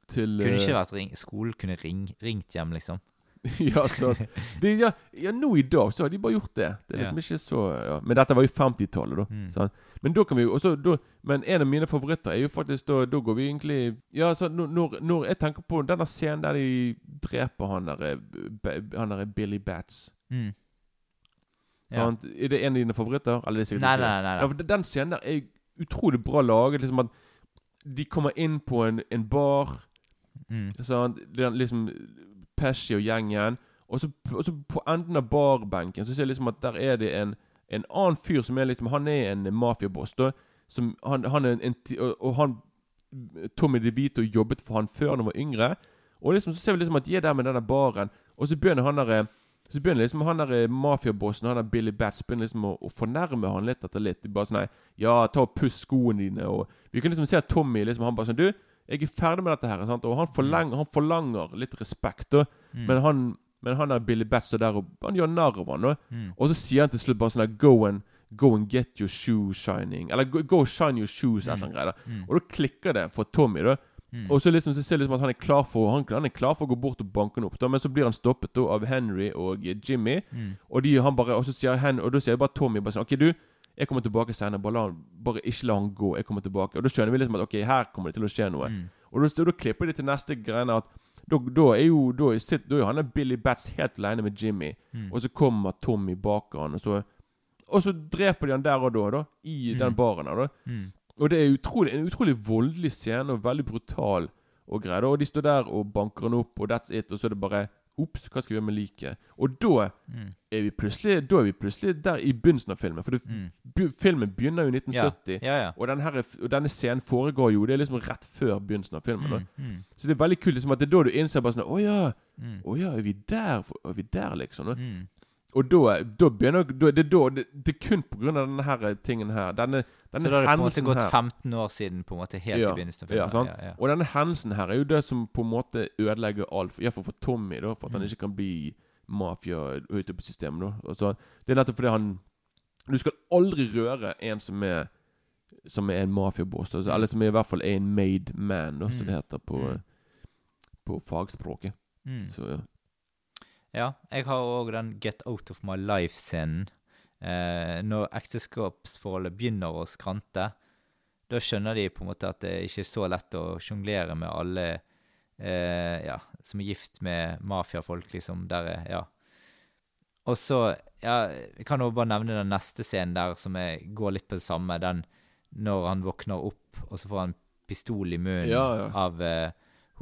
Til Kunne eh, ikke vært ring, skolen kunne ring, ringt hjem, liksom. ja, så, de, ja, ja, nå i dag så har de bare gjort det. Det er liksom ikke så ja. Men dette var jo 50-tallet, da. Mm. sant? Men da kan vi jo også da, Men en av mine favoritter er jo faktisk da Da går vi egentlig Ja, så når, når, jeg tenker på denne scenen der de dreper han der eh, Han der Billy Bats Mm. Ja. Er det en av dine favoritter? Eller det er sikkert Nei, ikke nei, nei, nei. Ja, Den scenen der er utrolig bra laget. Liksom at De kommer inn på en, en bar Mm. Sånn, liksom Pesci og gjengen. Og så, og så på enden av barbenken Så ser jeg liksom at der er det en, en annen fyr som er liksom Han er en mafiaboss. da Som han, han er en, og, og han Tommy DeVito jobbet for han før han var yngre. Og liksom så ser vi liksom at de er der med denne baren, og så begynner han der så begynner liksom han der eh, mafiabossen Han der Billy Bats begynner liksom å, å fornærme han litt etter litt. De bare sånn nei, Ja, ta og puss skoene dine. Og Vi kan liksom se at Tommy liksom Han bare sånn Du, jeg er ferdig med dette her. Sant? Og han forlanger, han forlanger litt respekt, Og, Mm. Men han men han er Billy Bats står der og han gjør narr av han. Mm. Og så sier han til slutt bare sånn der Go and, go and get your shoes shining. Eller go, go shine your shoes, eller annet greier. Mm. Og da klikker det for Tommy. da Mm. Og så liksom så ser det liksom at han er klar for Han, han er klar for å gå bort og banke han opp. da Men så blir han stoppet da av Henry og eh, Jimmy. Mm. Og de han bare Og så sier han Og da sier bare Tommy bare sånn OK, du. Jeg kommer tilbake senere. Bare, la, bare ikke la han gå. Jeg kommer tilbake. Og da skjønner vi liksom at OK, her kommer det til å skje noe. Mm. Og da, da klipper de til neste greiene at da, da er jo Da er, sitt, da er han Billy Bats helt alene med Jimmy. Mm. Og så kommer Tommy bak han, og så Og så dreper de han der og da, da. I Mm. den baren da. Mm. Og det er utrolig, en utrolig voldelig scene, og veldig brutal og greier. Og de står der og banker han opp, og that's it. Og så er det bare Ops, hva skal vi gjøre med liket? Og da Mm. er vi plutselig Da er vi plutselig der i begynnelsen av filmen. For det, Mm. filmen begynner jo i 1970. Ja, ja. Og, den her, og denne scenen foregår jo Det er liksom rett før begynnelsen av filmen. Mm. Mm. Så det er veldig kult liksom at det er da du innser bare sånn Å ja, Mm. å ja, er vi der? Er vi der, liksom? Mm. Og da, da begynner da, det, er er kun av denne her tingen her. Denne, denne Så da har det på en måte gått 15 år siden på en måte helt Ja, i begynnelsen av filmen? Ja, ja. Og denne hendelsen her er jo det som på en måte ødelegger alt. Iallfall for Tommy, da for at han Mm. ikke kan bli mafia høyt oppe i systemet. da Og så, Det er nettopp fordi han Du skal aldri røre en som er Som er en mafiaboss. Altså, eller som er i hvert fall er en made man, da, som Mm. det heter på, Mm. på fagspråket. Mm. Så ja. Ja, jeg har òg den 'Get Out of My Life'-scenen. Eh, når ekteskapsforholdet begynner å skrante, da skjønner de på en måte at det ikke er så lett å sjonglere med alle eh, ja, som er gift med mafiafolk, liksom. Der er Ja. Og så ja, Jeg kan også bare nevne den neste scenen der som jeg går litt på det samme. Den når han våkner opp, og så får han pistol i munnen ja. av eh,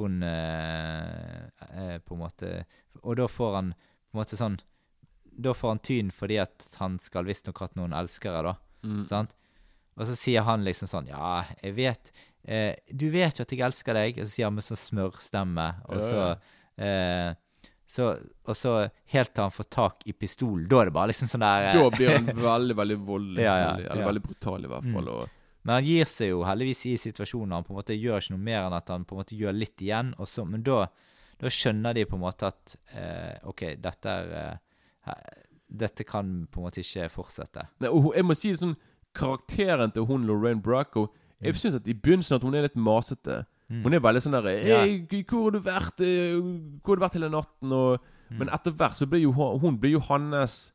hun eh, eh, På en måte Og da får han på en måte sånn Da får han tyn fordi at han skal visstnok hatt noen elskere, da. Mm. Sant? Og så sier han liksom sånn Ja, jeg vet eh, Du vet jo at jeg elsker deg. Og så sier han med sånn smørstemme. Og så, eh, så Og så helt til han får tak i pistolen. Da er det bare liksom sånn der eh, Da blir han veldig, veldig voldelig. Ja, ja, eller ja. veldig brutal, i hvert fall. Mm. Og, Men han gir seg jo heldigvis i situasjoner. Han på en måte gjør ikke noe mer enn at han på en måte gjør litt igjen. Så, men da, da skjønner de på en måte at eh, OK, dette er eh, Dette kan på en måte ikke fortsette. Nei, og jeg må si sånn Karakteren til hun Lorraine Bracco Jeg Mm. synes at i begynnelsen at hun er litt masete. Mm. Hun er veldig sånn der Ja. Hvor har du vært? Eh, Hvor har du vært hele natten? Og, Mm. Men etter hvert så blir jo hun blir jo hans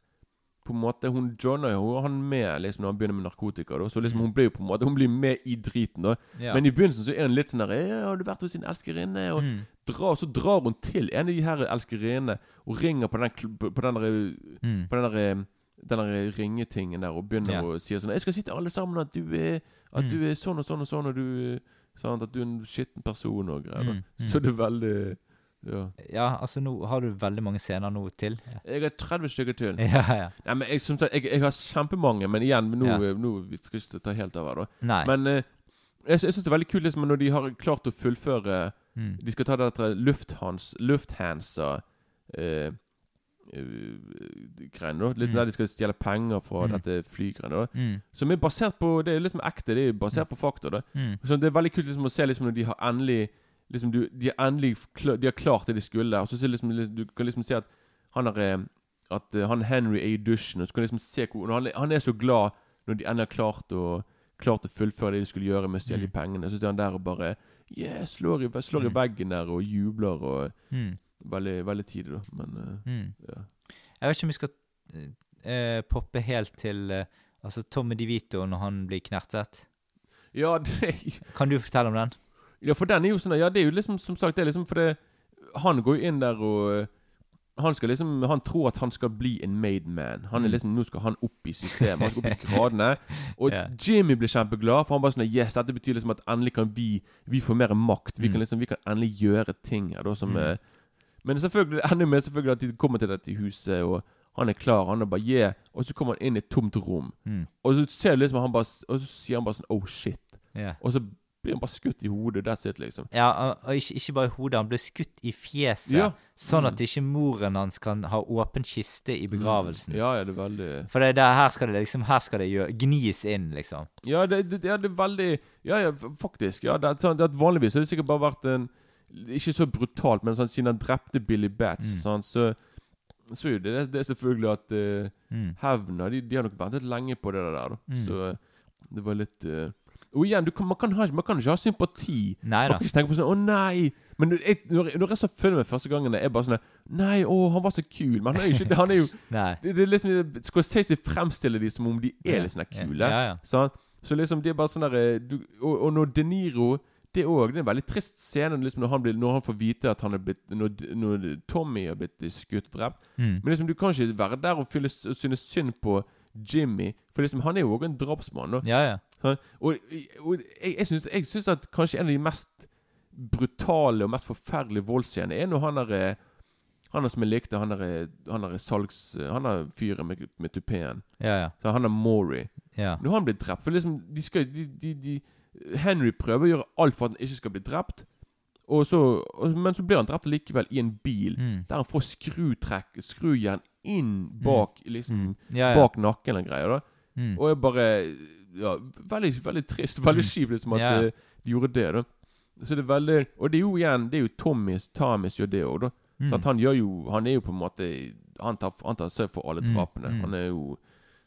På en måte Hun joiner jo han med liksom når han begynner med narkotika. Da. Så liksom hun blir jo på en måte Hun blir med i driten. da Ja. Men i begynnelsen så er hun litt sånn der «Eh, 'Har du vært hos sin elskerinne?' Og mm. drar, så drar hun til en av de her elskerinnene og ringer på den, på den der Mm. på den der, den der ringetingen der og begynner yeah. å si sånn 'Jeg skal si til alle sammen at du er At Mm. du er sånn og sånn og sånn, og du sånn At du er en skitten person og greier. Mm, mm. Så det er veldig Ja. Ja, altså nå har du veldig mange scener nå til. Jeg har 30 stykker til. Ja, ja. Nei, men jeg, som sagt, jeg, jeg har kjempemange, men igjen, nå, Ja. nå vi skal ikke ta helt av her, da. Nei. Men eh, jeg, jeg syns det er veldig kult liksom, når de har klart å fullføre mm. De skal ta dette Lufthans Lufthansa eh, eh, greiene, da. Litt Mm. der de skal stjele penger fra Mm. dette flygreiene. da Mm. Som er basert på Det er liksom ekte, det er basert på fakta. da Mm. Så Det er veldig kult liksom å se liksom når de har endelig Liksom du, De har endelig De har klart det de skulle. Og så liksom, Du kan liksom se at han er eh, At eh, han Henry er i dusjen, og så kan du liksom se hvor han, er- han er så glad når de endelig har klart å klart å fullføre det de skulle gjøre med å stjele Mm. pengene. Så sitter han der og bare Yeah, slår i, slår i Mm. veggen der og jubler og Mm. Veldig, veldig tidlig, da. Men eh, Mm. ja. Jeg vet ikke om vi skal uh, poppe helt til uh, altså Tommy DeVito når han blir knertet. Ja, det, Kan du fortelle om den? Ja, for den er jo sånn Ja, det er jo liksom som sagt Det er liksom det han går jo inn der og eh, han skal liksom Han tror at han skal bli en made man. Han er Mm. liksom Nå skal han opp i systemet. Han skal opp i gradene. Og yeah. Jimmy blir kjempeglad, for han bare sånn Yes, dette betyr liksom at endelig kan vi Vi få mer makt. Vi Mm. kan liksom Vi kan endelig gjøre ting her, da, som Mm. eh, Men selvfølgelig det ender med selvfølgelig at de kommer til dette huset, og han er klar. Han er bare yeah. Og så kommer han inn i et tomt rom. Mm. Og så ser du liksom han bare Og så sier han bare sånn Oh shit. Yeah. Og så blir han bare skutt i hodet. That's it, liksom. Ja, og- ikke, ikke bare i hodet. Han ble skutt i fjeset, Ja. sånn Mm. at ikke moren hans kan ha åpen kiste i begravelsen. Ja, ja, det er veldig For det, det, her skal det liksom Her skal det gjøre, gnis inn, liksom. Ja, det, det, ja, det er veldig Ja, ja, faktisk. Ja, det, sånn, det Vanligvis har det sikkert bare vært en Ikke så brutalt, men sånn, siden han drepte Billy Bats, Mm. sånn, så så jo det, det er selvfølgelig at uh, Mm. hevna de, de har nok ventet lenge på det der. da Mm. Så eh, det var litt eh, Og igjen, du kan, man, kan ha, man kan ikke ha sympati. Nei Man kan ikke tenke på sånn 'Å, nei!' Men jeg, når, når jeg så filmen første gangen, er jeg bare sånn 'Nei, å, han var så kul.' Men han er jo ikke Han er jo Nei. det, det er liksom Scorsese fremstiller de som om de er litt sånn kule. Ja, ja. Sant? Så liksom de er bare sånn der du, og, og når De Niro Det er også, det er en veldig trist scene liksom, når, han blir, når han får vite at han er blitt Når, når Tommy har blitt skutt og drept. Mm. Men liksom du kan ikke være der og, fylle, og synes synd på Jimmy. For liksom han er jo òg en drapsmann. Og, Ja, ja. Sant? Og, og jeg, jeg, syns, jeg syns at kanskje en av de mest brutale og mest forferdelige voldsscenene er når han er eh, Han er som jeg likte, han er, han er salgs... Han er fyren med, med tupeen. Ja, ja. Så han er Maury. ja. Når han blir drept For liksom de skal, de, de, de, Henry prøver å gjøre alt for at han ikke skal bli drept. Og så, og, men så blir han drept likevel i en bil Mm. der han får skrutrekk Skrujern inn bak liksom Mm. Ja, ja. Bak nakken og greier. da Mm. Og jeg bare Ja, veldig, veldig trist. Veldig kjipt liksom at Ja. eh, de gjorde det. da Så det er veldig Og det er jo igjen Det er jo Tommys Thomas gjør det òg, da. Mm. Sånn han gjør jo Han er jo på en måte Han tar, han tar seg for alle Mm, drapene. mm. Han er jo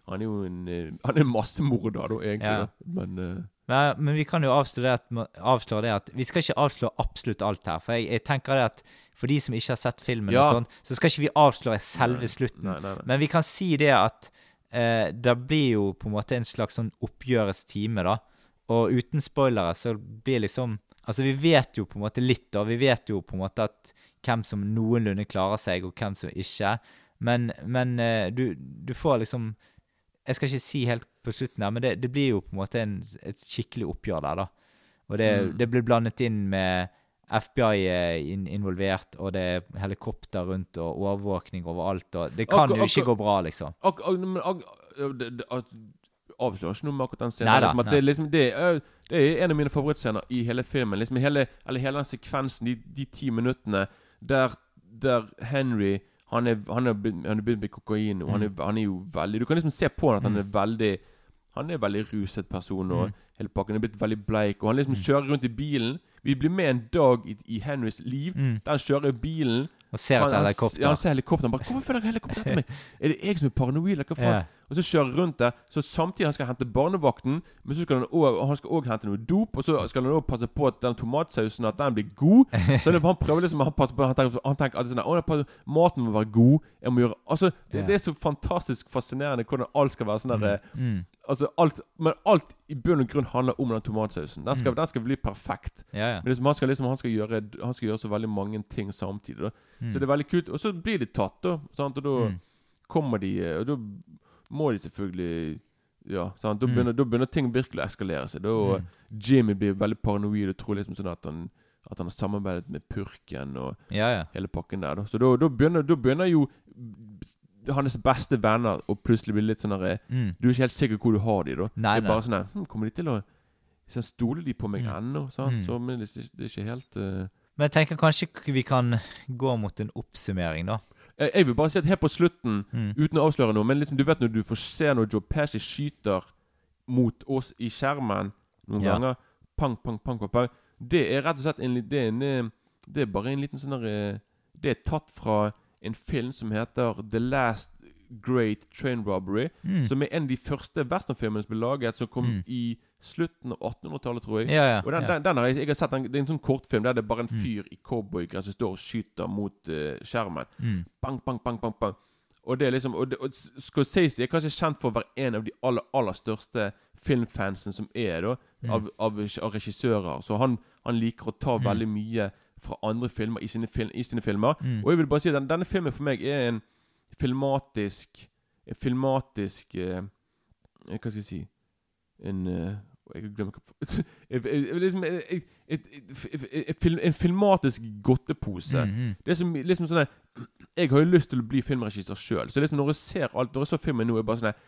Han er jo en eh, Han er massemorder, da, egentlig. Ja. da Men uh, Nei, men vi kan jo avslå det, at, avsløre det at Vi skal ikke avslå absolutt alt her. For jeg, jeg tenker det at for de som ikke har sett filmen, Ja. og sånn, så skal ikke vi avslå selve slutten. Nei, nei, nei. Men vi kan si det at eh, det blir jo på en måte en slags sånn oppgjørets time, da. Og uten spoilere så blir liksom Altså, vi vet jo på en måte litt, da. Vi vet jo på en måte at hvem som noenlunde klarer seg, og hvem som ikke. Men, men eh, du, du får liksom Jeg skal ikke si helt på slutten her, men det, det blir jo på en måte en, et skikkelig oppgjør der, da. Og det, Mm. det blir blandet inn med FBI er in involvert, og det er helikopter rundt og overvåkning overalt. og Det kan ak jo ikke gå bra, liksom. ak, Avslører ikke noe med akkurat den scenen. Neida, liksom, det, liksom, det, er, det er en av mine favorittscener i hele filmen. Liksom hele, eller hele den sekvensen, de, de ti minuttene der, der Henry han er, han er, begynt- han er begynt med kokain, og han, er, han er jo veldig Du kan liksom se på han at han er veldig Han er en veldig ruset person, og Mm. hele pakken er blitt veldig bleik. Og han liksom kjører rundt i bilen. Vi blir med en dag i, i Henrys liv Mm. der han kjører bilen. Og ser Han- et helikopter. Ja, han ser helikopter. Han bare 'Hvorfor følger helikopter etter meg?' Er det jeg som er paranoid, eller hva faen? Yeah. Og så kjører han rundt der. Så samtidig han skal hente barnevakten, men så skal han også, han skal også hente noe dop, og så skal han også passe på at den tomatsausen at den blir god. Så han prøver liksom Han passer på Han tenker, han tenker alltid sånn «Å, Maten må være god. Jeg må gjøre Altså, det, yeah. det er så fantastisk fascinerende hvordan alt skal være sånn der Mm. Altså, alt Men alt i bunn og grunn handler om den tomatsausen. Den skal, den skal bli perfekt. Ja, ja. Men liksom, han skal liksom Han skal gjøre Han skal gjøre så veldig mange ting samtidig. Mm. Så det er veldig kult. Og så blir de tatt, da. Sant? Og da Mm. kommer de Og da må de selvfølgelig Ja, sant? Da, Mm. begynner, da begynner ting virkelig å eskalere seg. Da og Jimmy blir veldig paranoid og tror liksom sånn at han At han har samarbeidet med purken og hele pakken der. Da. Så da, da, begynner, da begynner jo hans beste venner og plutselig blir litt sånn der, Mm. Du er ikke helt sikker hvor du har de da. Nei, det er bare sånn her hm, Kommer de til å så Stoler de på meg Mm. ennå? Mm. Så, men det, det er ikke helt uh... Men jeg tenker kanskje vi kan gå mot en oppsummering, da. jeg, jeg vil bare si at helt på slutten Mm. Uten å avsløre noe, men liksom du vet når du får se når Joe Pesci skyter mot oss i skjermen noen Ja. ganger Pang, pang, pang, pang, pang. Det er rett og slett en, det er, en, eh, det er bare en liten sånn der eh, Det er tatt fra en film som heter The Last Great Train Robbery, Mm. som er en av de første westernfilmene som ble laget, som kom Mm. i slutten av 1800-tallet, tror jeg. Ja, ja. Og den, ja. den, den har jeg, jeg har sett den, Det er en sånn kortfilm der det er bare en Mm. fyr i cowboygress som står og skyter mot uh, skjermen. Mm. Bang, bang, bang, bang, bang. Og det er liksom Og, det, og Scorsese er kanskje kjent for å være en av de aller, aller største filmfansen som er, da. Mm. Av, av, av regissører. Så han, han liker å ta Mm. veldig mye fra andre filmer i sine, fil, i sine filmer. Mm. Og jeg vil bare si at den, denne filmen for meg er en filmatisk En filmatisk eh, Hva skal jeg si En eh, Jeg glemmer hva liksom, En filmatisk godtepose. Mm, mm. Det er som, liksom sånn Jeg har jo lyst til å bli filmregissør sjøl. Så liksom når jeg ser alt Når jeg så filmen nå, er jeg bare sånn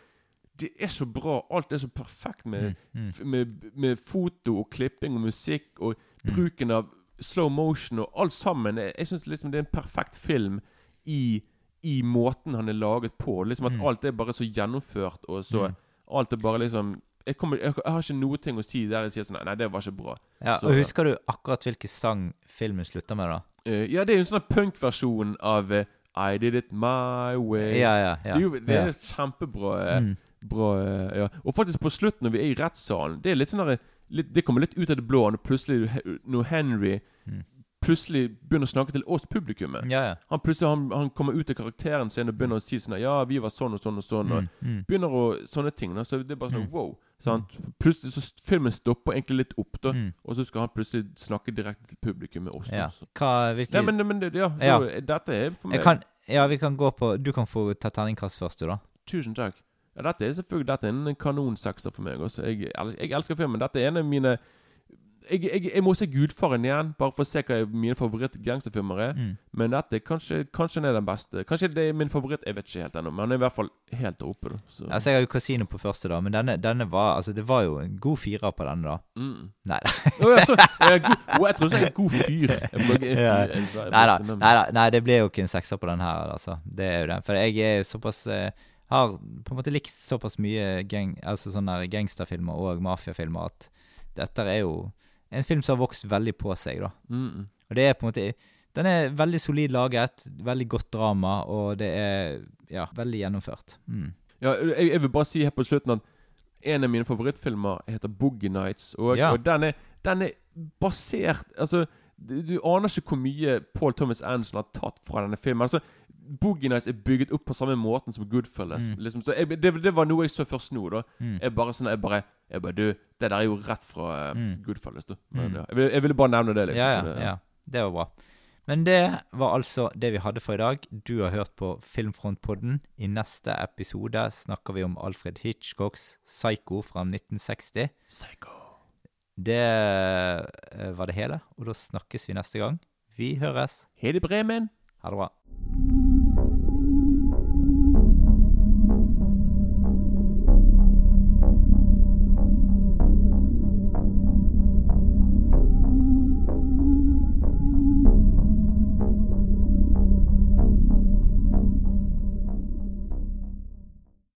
Det er så bra. Alt er så perfekt med, Mm, mm. med, med foto og klipping og musikk og Mm. bruken av slow motion og alt sammen. Jeg, jeg syns liksom det er en perfekt film i, i måten han er laget på. Liksom At Mm. alt er bare så gjennomført og så Mm. Alt er bare liksom jeg, kommer, jeg, jeg har ikke noe ting å si der jeg sier sånn Nei, det var ikke bra. Ja, Så- og Husker du akkurat hvilken sang filmen slutter med, da? Uh, ja, det er jo en sånn punkversjon av uh, I Did It My Way. Ja, ja. ja. Det det er kjempebra. eh, Mm. Bra, ja. Og faktisk på slutten, når vi er i rettssalen Det er litt sånn der, litt, Det kommer litt ut av det blå når plutselig Når Henry Mm. plutselig begynner å snakke til oss publikummet. Ja, ja. Han plutselig han, han kommer ut av karakteren sin og begynner å si sånn Ja, vi var sånn og sånn og sånn. Og Mm, mm. begynner å Sånne ting. Da. Så det er bare sånn Mm. wow. Sant? Plutselig så filmen stopper egentlig litt opp, da. Mm. Og så skal han plutselig snakke direkte til publikum med oss. Ja. Hva, hvilke Nei, men, men det- ja, Ja. Jo, dette er for meg jeg kan, Ja, vi kan gå på Du kan få ta terningkast først, du, da. Tusen takk. Ja, dette er selvfølgelig Dette er en kanonsekser for meg også. Jeg, jeg elsker filmen. Dette er en av mine jeg, jeg, jeg må se Gudfaren igjen, bare for å se hva mine favoritt-gangsterfilmer er. Mm. Men dette kanskje, kanskje den er den beste. Kanskje det er min favoritt, jeg vet ikke helt ennå. Men han er i hvert fall helt der oppe. da så. Altså, jeg har jo Casino på første, da, men denne, denne var Altså, det var jo en god firer på denne, da. mm. Nei Å, ja, så, jeg, oh, jeg tror jeg er en god fyr. Ja. Nei da, nei, det ble jo ikke en sekser på den her, altså. Det er jo det. For jeg er såpass eh, Har på en måte likt såpass mye gang, altså sånne gangsterfilmer og mafiafilmer at dette er jo en film som har vokst veldig på seg, da. Mm. Og det er på en måte Den er veldig solid laget, veldig godt drama, og det er ja, veldig gjennomført. Mm. Ja, jeg, jeg vil bare si her på slutten at en av mine favorittfilmer heter Boogie Nights. Og, Ja. og den, er, den er basert Altså, du, du aner ikke hvor mye Paul Thomas Anderson har tatt fra denne filmen. Altså, Boogie Nights er bygget opp på samme måten som Goodfellas. Mm. Liksom. Så jeg, det, det var noe jeg så først nå. da Mm. Jeg bare sånn Jeg bare, jeg bare Du, det der er jo rett fra uh, Mm. Goodfellas. du. Men Mm. ja, jeg, ville, jeg ville bare nevne det. liksom Ja, ja, det, ja. Det var bra. Men det var altså det vi hadde for i dag. Du har hørt på Filmfrontpodden. I neste episode snakker vi om Alfred Hitchcocks Psycho fra 1960. Psycho. Det eh, var det hele, og da snakkes vi neste gang. Vi høres. Hei, Bremen. Ha det bra.